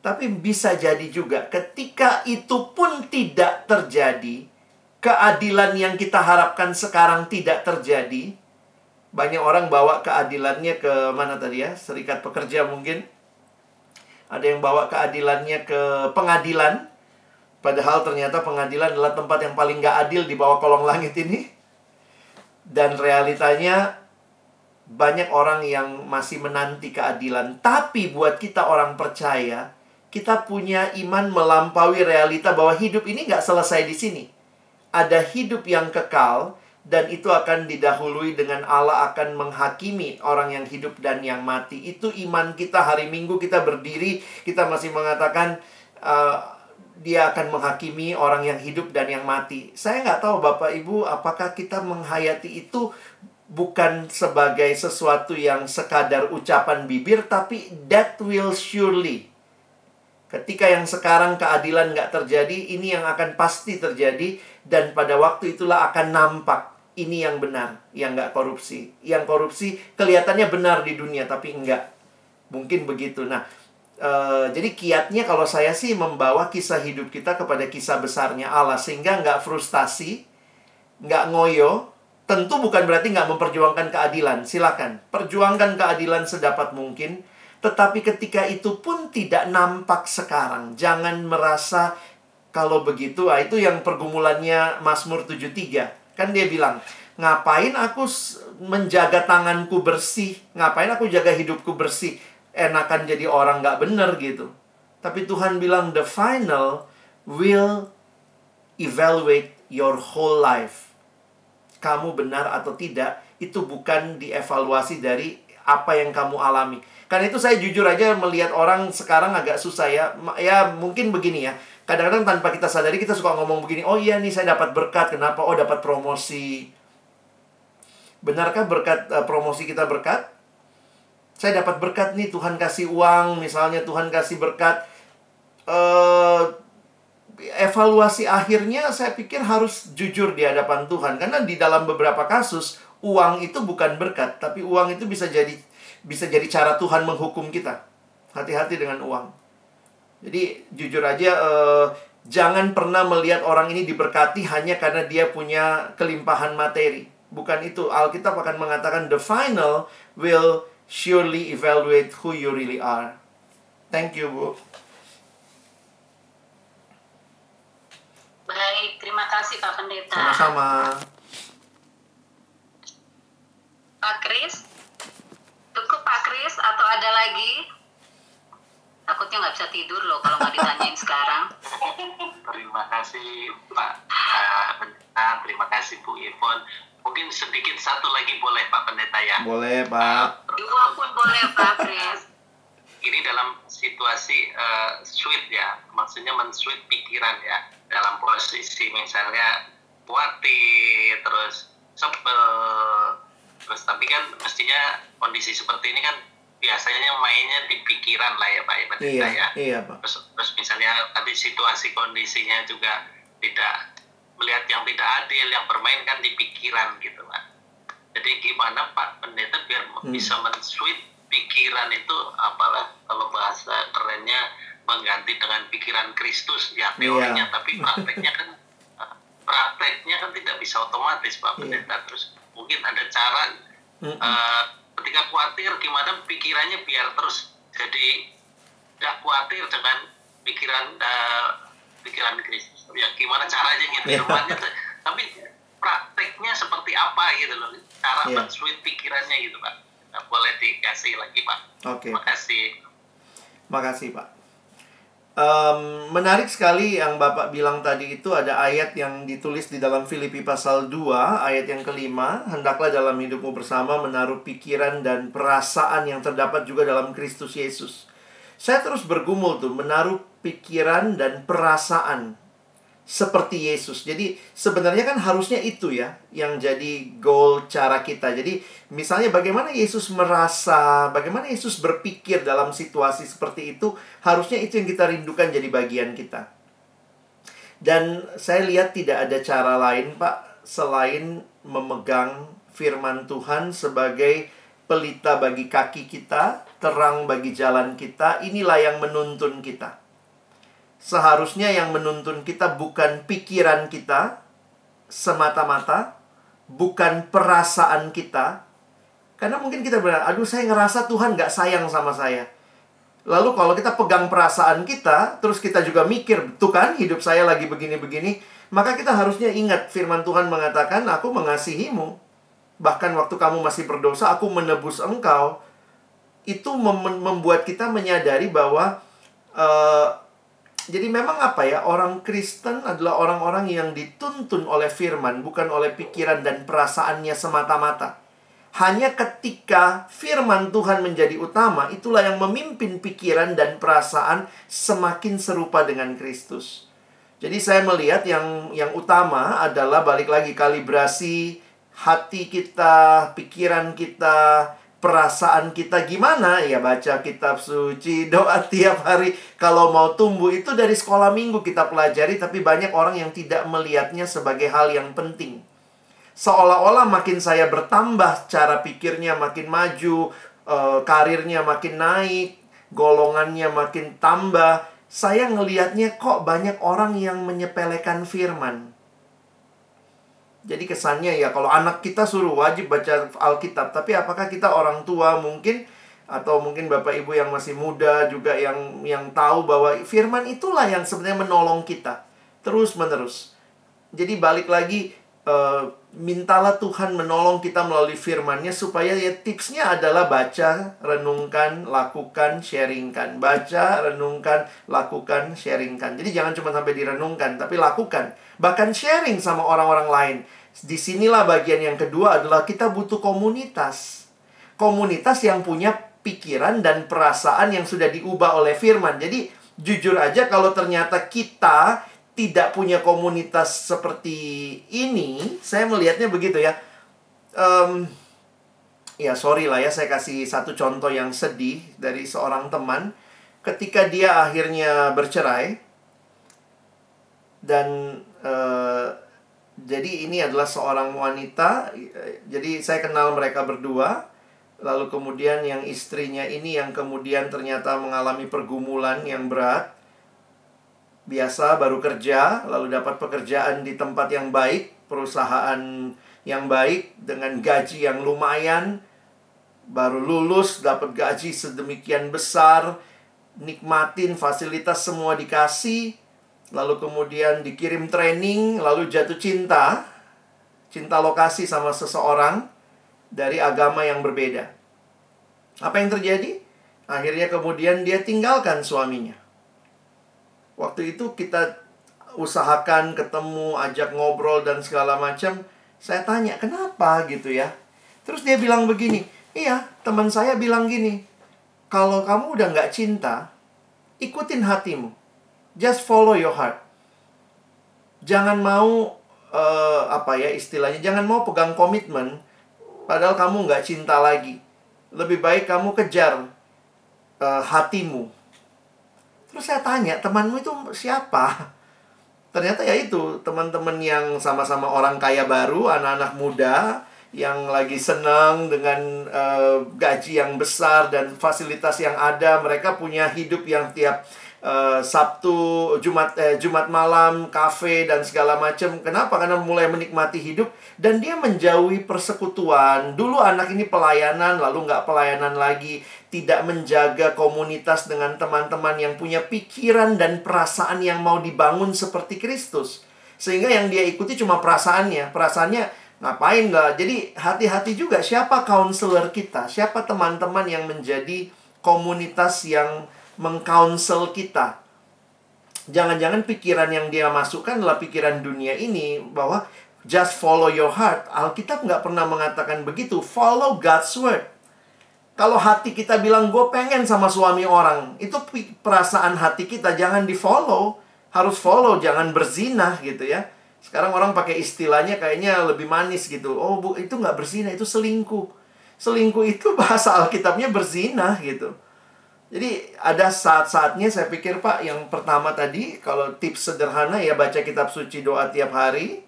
A: tapi bisa jadi juga ketika itu pun tidak terjadi, keadilan yang kita harapkan sekarang tidak terjadi. Banyak orang bawa keadilannya ke mana tadi ya? Serikat pekerja mungkin. Ada yang bawa keadilannya ke pengadilan. Padahal ternyata pengadilan adalah tempat yang paling gak adil di bawah kolong langit ini. Dan realitanya banyak orang yang masih menanti keadilan. Tapi buat kita orang percaya, kita punya iman melampaui realita bahwa hidup ini nggak selesai di sini. Ada hidup yang kekal, dan itu akan didahului dengan Allah akan menghakimi orang yang hidup dan yang mati. Itu iman kita hari Minggu kita berdiri, kita masih mengatakan uh, dia akan menghakimi orang yang hidup dan yang mati. Saya nggak tahu Bapak Ibu apakah kita menghayati itu bukan sebagai sesuatu yang sekadar ucapan bibir, tapi that will surely Ketika yang sekarang keadilan nggak terjadi, ini yang akan pasti terjadi. Dan pada waktu itulah akan nampak ini yang benar, yang nggak korupsi. Yang korupsi kelihatannya benar di dunia, tapi enggak. Mungkin begitu. Nah, e, jadi kiatnya kalau saya sih membawa kisah hidup kita kepada kisah besarnya Allah. Sehingga nggak frustasi, nggak ngoyo. Tentu bukan berarti nggak memperjuangkan keadilan. Silakan, perjuangkan keadilan sedapat mungkin tetapi ketika itu pun tidak nampak sekarang. Jangan merasa Kalau begitu, ah, itu yang pergumulannya Mazmur 73. Kan dia bilang, ngapain aku menjaga tanganku bersih? Ngapain aku jaga hidupku bersih? Enakan jadi orang nggak bener gitu. Tapi Tuhan bilang, the final will evaluate your whole life. Kamu benar atau tidak, itu bukan dievaluasi dari apa yang kamu alami. Karena itu saya jujur aja melihat orang sekarang agak susah ya. Ya mungkin begini ya kadang-kadang tanpa kita sadari kita suka ngomong begini, oh iya nih saya dapat berkat, kenapa? Oh dapat promosi. Benarkah berkat uh, promosi kita berkat? Saya dapat berkat nih, Tuhan kasih uang, misalnya Tuhan kasih berkat. Uh, evaluasi akhirnya saya pikir harus jujur di hadapan Tuhan karena di dalam beberapa kasus uang itu bukan berkat tapi uang itu bisa jadi bisa jadi cara Tuhan menghukum kita hati-hati dengan uang jadi jujur aja uh, jangan pernah melihat orang ini diberkati hanya karena dia punya kelimpahan materi. Bukan itu. Alkitab akan mengatakan the final will surely evaluate who you really are. Thank you, Bu.
B: Baik, terima kasih Pak Pendeta.
A: Sama-sama.
B: Pak Kris, cukup Pak Kris atau ada lagi? Takutnya nggak bisa tidur loh kalau nggak ditanyain sekarang.
E: Terima kasih Pak uh, Pendeta, terima kasih Bu Ivon. Mungkin sedikit satu lagi boleh Pak Pendeta ya?
A: Boleh Pak.
B: Uh, Dua pun boleh Pak Chris.
E: Ini dalam situasi uh, sweet ya, maksudnya men-sweet pikiran ya. Dalam posisi misalnya khawatir, terus sebel, terus tapi kan mestinya kondisi seperti ini kan biasanya mainnya di pikiran lah ya Pak ya
A: iya,
E: ya.
A: Iya Pak.
E: Terus, terus misalnya tadi situasi kondisinya juga tidak melihat yang tidak adil, yang bermain kan di pikiran gitu Pak. Jadi gimana Pak Pendeta biar hmm. bisa men-sweet pikiran itu apalah kalau bahasa kerennya mengganti dengan pikiran Kristus ya teorinya, iya. tapi prakteknya kan prakteknya kan tidak bisa otomatis Pak iya. Pendeta. Iya. Terus mungkin ada cara mm -mm. Uh, ketika khawatir gimana pikirannya biar terus jadi tidak khawatir dengan pikiran uh, pikiran Kristus ya gimana caranya gitu yeah. tapi prakteknya seperti apa gitu loh cara yeah. men pikirannya gitu pak nah, boleh dikasih lagi pak
A: oke okay.
E: makasih
A: makasih pak Um, menarik sekali yang Bapak bilang tadi itu ada ayat yang ditulis di dalam Filipi pasal 2 ayat yang kelima. Hendaklah dalam hidupmu bersama menaruh pikiran dan perasaan yang terdapat juga dalam Kristus Yesus. Saya terus bergumul tuh menaruh pikiran dan perasaan seperti Yesus. Jadi sebenarnya kan harusnya itu ya yang jadi goal cara kita. Jadi misalnya bagaimana Yesus merasa, bagaimana Yesus berpikir dalam situasi seperti itu, harusnya itu yang kita rindukan jadi bagian kita. Dan saya lihat tidak ada cara lain, Pak, selain memegang firman Tuhan sebagai pelita bagi kaki kita, terang bagi jalan kita, inilah yang menuntun kita seharusnya yang menuntun kita bukan pikiran kita semata-mata, bukan perasaan kita. Karena mungkin kita bilang, aduh saya ngerasa Tuhan gak sayang sama saya. Lalu kalau kita pegang perasaan kita, terus kita juga mikir, tuh kan hidup saya lagi begini-begini, maka kita harusnya ingat firman Tuhan mengatakan, aku mengasihimu. Bahkan waktu kamu masih berdosa, aku menebus engkau. Itu mem membuat kita menyadari bahwa uh, jadi memang apa ya, orang Kristen adalah orang-orang yang dituntun oleh firman, bukan oleh pikiran dan perasaannya semata-mata. Hanya ketika firman Tuhan menjadi utama, itulah yang memimpin pikiran dan perasaan semakin serupa dengan Kristus. Jadi saya melihat yang yang utama adalah balik lagi kalibrasi hati kita, pikiran kita, perasaan kita gimana? Ya baca kitab suci doa tiap hari. Kalau mau tumbuh itu dari sekolah minggu kita pelajari tapi banyak orang yang tidak melihatnya sebagai hal yang penting. Seolah-olah makin saya bertambah cara pikirnya makin maju eh, karirnya makin naik golongannya makin tambah. Saya ngelihatnya kok banyak orang yang menyepelekan firman jadi kesannya ya kalau anak kita suruh wajib baca Alkitab, tapi apakah kita orang tua mungkin atau mungkin Bapak Ibu yang masih muda juga yang yang tahu bahwa firman itulah yang sebenarnya menolong kita. terus menerus. Jadi balik lagi uh, mintalah Tuhan menolong kita melalui firman-Nya supaya ya tipsnya adalah baca, renungkan, lakukan, sharingkan. Baca, renungkan, lakukan, sharingkan. Jadi jangan cuma sampai direnungkan, tapi lakukan. Bahkan sharing sama orang-orang lain. Di sinilah bagian yang kedua adalah kita butuh komunitas. Komunitas yang punya pikiran dan perasaan yang sudah diubah oleh firman. Jadi jujur aja kalau ternyata kita tidak punya komunitas seperti ini, saya melihatnya begitu ya. Um, ya sorry lah ya, saya kasih satu contoh yang sedih dari seorang teman. Ketika dia akhirnya bercerai, dan uh, jadi ini adalah seorang wanita. Jadi saya kenal mereka berdua. Lalu kemudian yang istrinya ini yang kemudian ternyata mengalami pergumulan yang berat biasa baru kerja lalu dapat pekerjaan di tempat yang baik, perusahaan yang baik dengan gaji yang lumayan, baru lulus dapat gaji sedemikian besar, nikmatin fasilitas semua dikasih, lalu kemudian dikirim training, lalu jatuh cinta, cinta lokasi sama seseorang dari agama yang berbeda. Apa yang terjadi? Akhirnya kemudian dia tinggalkan suaminya. Waktu itu kita usahakan ketemu, ajak ngobrol dan segala macam. Saya tanya, kenapa gitu ya? Terus dia bilang begini, iya teman saya bilang gini, kalau kamu udah nggak cinta, ikutin hatimu. Just follow your heart. Jangan mau, uh, apa ya istilahnya, jangan mau pegang komitmen, padahal kamu nggak cinta lagi. Lebih baik kamu kejar uh, hatimu Terus saya tanya, temanmu itu siapa? Ternyata ya itu, teman-teman yang sama-sama orang kaya baru, anak-anak muda, yang lagi senang dengan uh, gaji yang besar dan fasilitas yang ada. Mereka punya hidup yang tiap uh, Sabtu, Jumat eh, Jumat malam, kafe dan segala macam. Kenapa? Karena mulai menikmati hidup dan dia menjauhi persekutuan. Dulu anak ini pelayanan, lalu nggak pelayanan lagi, tidak menjaga komunitas dengan teman-teman yang punya pikiran dan perasaan yang mau dibangun seperti Kristus. Sehingga yang dia ikuti cuma perasaannya, perasaannya ngapain nggak? Jadi hati-hati juga siapa counselor kita, siapa teman-teman yang menjadi komunitas yang mengcounsel kita. Jangan-jangan pikiran yang dia masukkan adalah pikiran dunia ini bahwa just follow your heart. Alkitab nggak pernah mengatakan begitu. Follow God's word. Kalau hati kita bilang gue pengen sama suami orang, itu perasaan hati kita jangan di follow, harus follow, jangan berzina gitu ya. Sekarang orang pakai istilahnya kayaknya lebih manis gitu. Oh bu, itu nggak berzina, itu selingkuh. Selingkuh itu bahasa Alkitabnya berzina gitu. Jadi ada saat-saatnya saya pikir Pak yang pertama tadi kalau tips sederhana ya baca kitab suci doa tiap hari.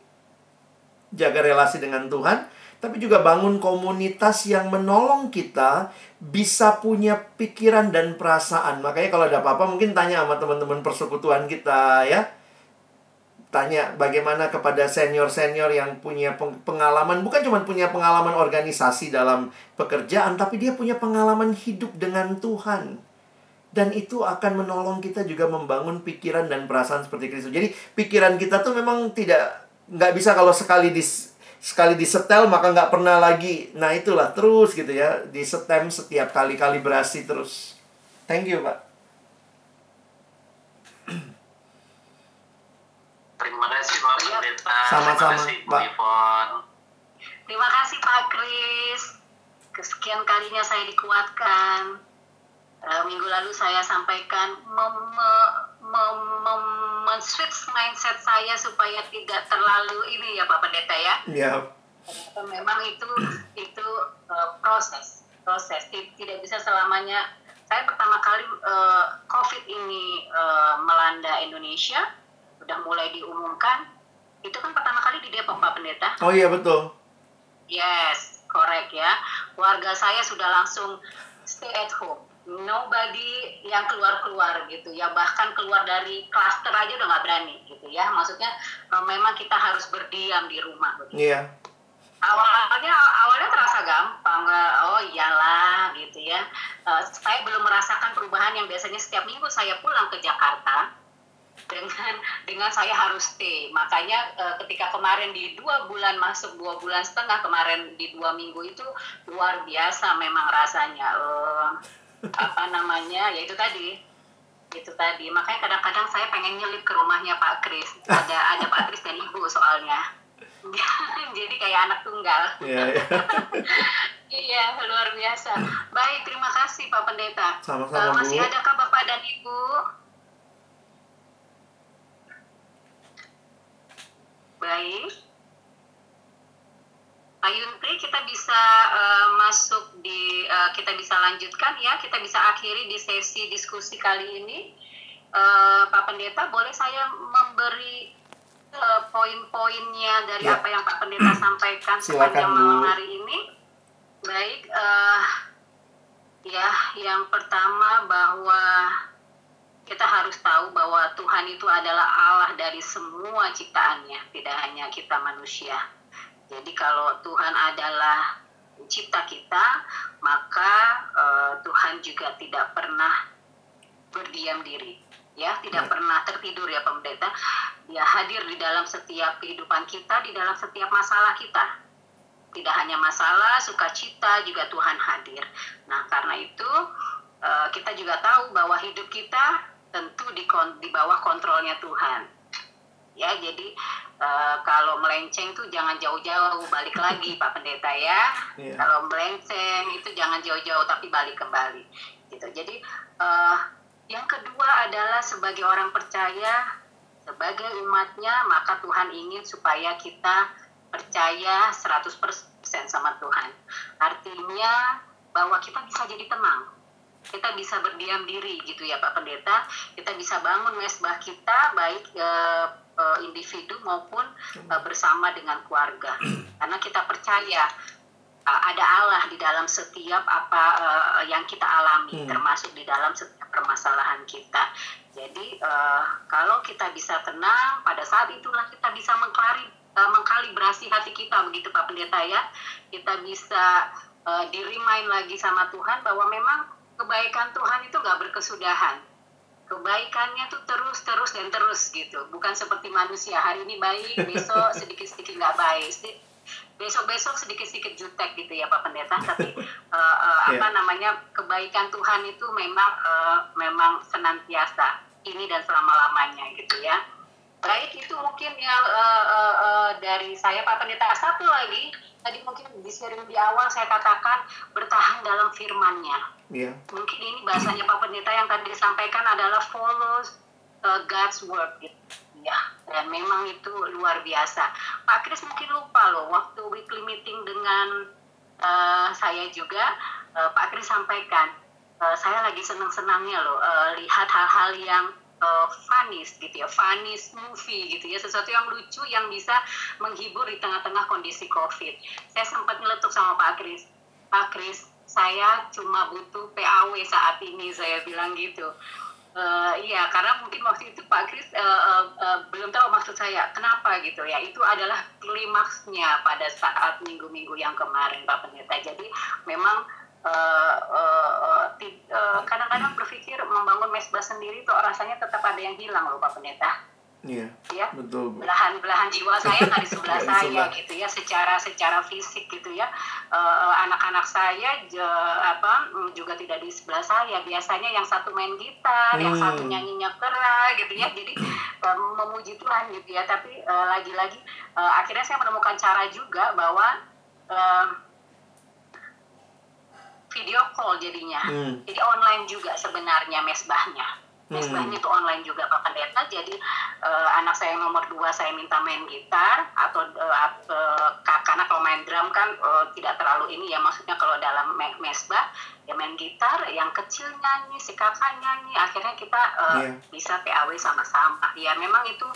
A: Jaga relasi dengan Tuhan, tapi juga bangun komunitas yang menolong kita bisa punya pikiran dan perasaan. Makanya kalau ada apa-apa mungkin tanya sama teman-teman persekutuan kita ya. Tanya bagaimana kepada senior-senior yang punya pengalaman, bukan cuma punya pengalaman organisasi dalam pekerjaan, tapi dia punya pengalaman hidup dengan Tuhan dan itu akan menolong kita juga membangun pikiran dan perasaan seperti Kristus. Jadi pikiran kita tuh memang tidak nggak bisa kalau sekali di sekali disetel maka nggak pernah lagi. Nah itulah terus gitu ya disetem setiap kali kalibrasi terus. Thank you pak.
E: Terima kasih Pak Pendeta.
A: Sama-sama
E: Pak.
B: Terima kasih Pak Kris. Kesekian kalinya saya dikuatkan uh, minggu lalu saya sampaikan mem, mem, mem, mem switch mindset saya supaya tidak terlalu ini ya Pak Pendeta ya.
A: Iya.
B: Yeah. Memang itu itu uh, proses proses tidak bisa selamanya. Saya pertama kali uh, COVID ini uh, melanda Indonesia, sudah mulai diumumkan. Itu kan pertama kali di Depok Pak Pendeta.
A: Oh iya betul.
B: Yes, korek ya. Warga saya sudah langsung stay at home nobody yang keluar-keluar gitu ya. Bahkan keluar dari klaster aja udah nggak berani gitu ya. Maksudnya eh, memang kita harus berdiam di rumah
A: begitu. Iya.
B: Awalnya awalnya terasa gampang oh iyalah gitu ya. Uh, saya belum merasakan perubahan yang biasanya setiap minggu saya pulang ke Jakarta dengan dengan saya harus stay. Makanya uh, ketika kemarin di dua bulan masuk dua bulan setengah kemarin di dua minggu itu luar biasa memang rasanya. Uh, apa namanya? Ya itu tadi. Itu tadi. Makanya kadang-kadang saya pengen nyelip ke rumahnya Pak Kris. Ada ada Pak Kris dan Ibu soalnya. Jadi kayak anak tunggal.
A: Iya, iya.
B: iya luar biasa. Baik terima kasih Pak Pendeta.
A: Sama-sama,
B: Eh, masih
A: Bu.
B: adakah Bapak dan Ibu? Baik Pak Yuntri kita bisa eh, masuk di eh, kita bisa lanjutkan ya. Kita bisa akhiri di sesi diskusi kali ini. Eh, Pak Pendeta boleh saya memberi eh, poin-poinnya dari
A: Ya.
B: apa yang Pak Pendeta sampaikan
A: Silakan,
B: sepanjang malam hari ini? Baik eh, ya yang pertama bahwa kita harus tahu bahwa Tuhan itu adalah Allah dari semua ciptaannya tidak hanya kita manusia jadi kalau Tuhan adalah pencipta kita, maka eh, Tuhan juga tidak pernah berdiam diri. Ya, tidak
A: Ya.
B: pernah tertidur ya pendeta. Dia hadir di dalam setiap kehidupan kita, di dalam setiap masalah kita. Tidak hanya masalah, sukacita juga Tuhan hadir. Nah, karena itu eh, kita juga tahu bahwa hidup kita tentu di, di bawah kontrolnya Tuhan ya jadi eh, kalau melenceng tuh jangan jauh-jauh balik lagi Pak Pendeta ya.
A: Iya.
B: kalau melenceng itu jangan jauh-jauh tapi balik kembali gitu. Jadi eh, yang kedua adalah sebagai orang percaya sebagai umatnya maka Tuhan ingin supaya kita percaya 100% sama Tuhan. Artinya bahwa kita bisa jadi tenang kita bisa berdiam diri gitu ya Pak Pendeta. Kita bisa bangun mesbah kita baik eh, eh, individu maupun eh, bersama dengan keluarga. Karena kita percaya eh, ada Allah di dalam setiap apa eh, yang kita alami
A: Hmm.
B: termasuk di dalam setiap permasalahan kita. Jadi eh, kalau kita bisa tenang pada saat itulah kita bisa mengklari eh, mengkalibrasi hati kita begitu Pak Pendeta ya. Kita bisa eh, di-remind lagi sama Tuhan bahwa memang kebaikan Tuhan itu nggak berkesudahan. Kebaikannya tuh terus, terus, dan terus gitu. Bukan seperti manusia, hari ini baik, besok sedikit-sedikit nggak baik. Sedi- Besok-besok sedikit-sedikit jutek gitu ya Pak Pendeta. Tapi eh, eh, apa
A: Iya.
B: namanya, kebaikan Tuhan itu memang eh, memang senantiasa. Ini dan selama-lamanya gitu ya. Baik, itu mungkin yang eh, eh, eh, dari saya Pak Pendeta. Satu lagi, tadi mungkin di sharing di awal saya katakan bertahan dalam firman-Nya
A: Iya.
B: mungkin ini bahasanya Pak Pendeta yang tadi disampaikan adalah follow uh, God's word gitu. ya dan memang itu luar biasa Pak Kris mungkin lupa loh waktu weekly meeting dengan uh, saya juga uh, Pak Kris sampaikan uh, saya lagi senang-senangnya loh uh, lihat hal-hal yang uh, funnies gitu ya funnies movie gitu ya sesuatu yang lucu yang bisa menghibur di tengah-tengah kondisi covid saya sempat nyeletuk sama Pak Kris Pak Kris saya cuma butuh PAW saat ini saya bilang gitu. Eh, iya karena mungkin waktu itu Pak Kris eh, eh, eh, belum tahu maksud saya kenapa gitu ya. Itu adalah klimaksnya pada saat minggu-minggu yang kemarin Pak Pendeta. Jadi memang eh, eh, eh, ti- eh, kadang-kadang berpikir membangun mesbah sendiri tuh rasanya tetap ada yang hilang loh Pak Pendeta
A: Iya.
B: ya
A: Betul,
B: belahan-belahan jiwa saya nggak di sebelah saya gitu ya secara secara fisik gitu ya. Eh, anak-anak saya je- apa mm, juga tidak di sebelah saya. Biasanya yang satu main gitar yang
A: Hmm.
B: satu nyanyi nyekera gitu ya. Jadi memuji Tuhan gitu ya. Tapi eh, lagi-lagi eh, akhirnya saya menemukan cara juga bahwa eh, video call jadinya.
A: Hmm.
B: jadi online juga sebenarnya mesbahnya mesbahnya itu online juga Pak Pendeta. Jadi eh, anak saya yang nomor dua saya minta main gitar atau eh, ka- karena kalau main drum kan eh, tidak terlalu ini ya. Maksudnya kalau dalam me- mesbah ya main gitar yang kecil nyanyi si kakak nyanyi. Akhirnya kita eh,
A: Iya.
B: bisa PAW sama-sama. Ya memang itu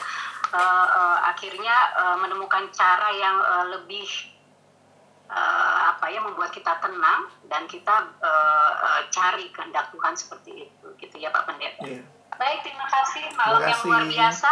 B: eh, eh, akhirnya eh, menemukan cara yang eh, lebih eh, apa ya membuat kita tenang dan kita eh, eh, cari kehendak Tuhan seperti itu gitu ya Pak Pendeta.
A: Iya.
B: Baik terima kasih malam
A: Terima
B: yang luar
A: kasih.
B: biasa.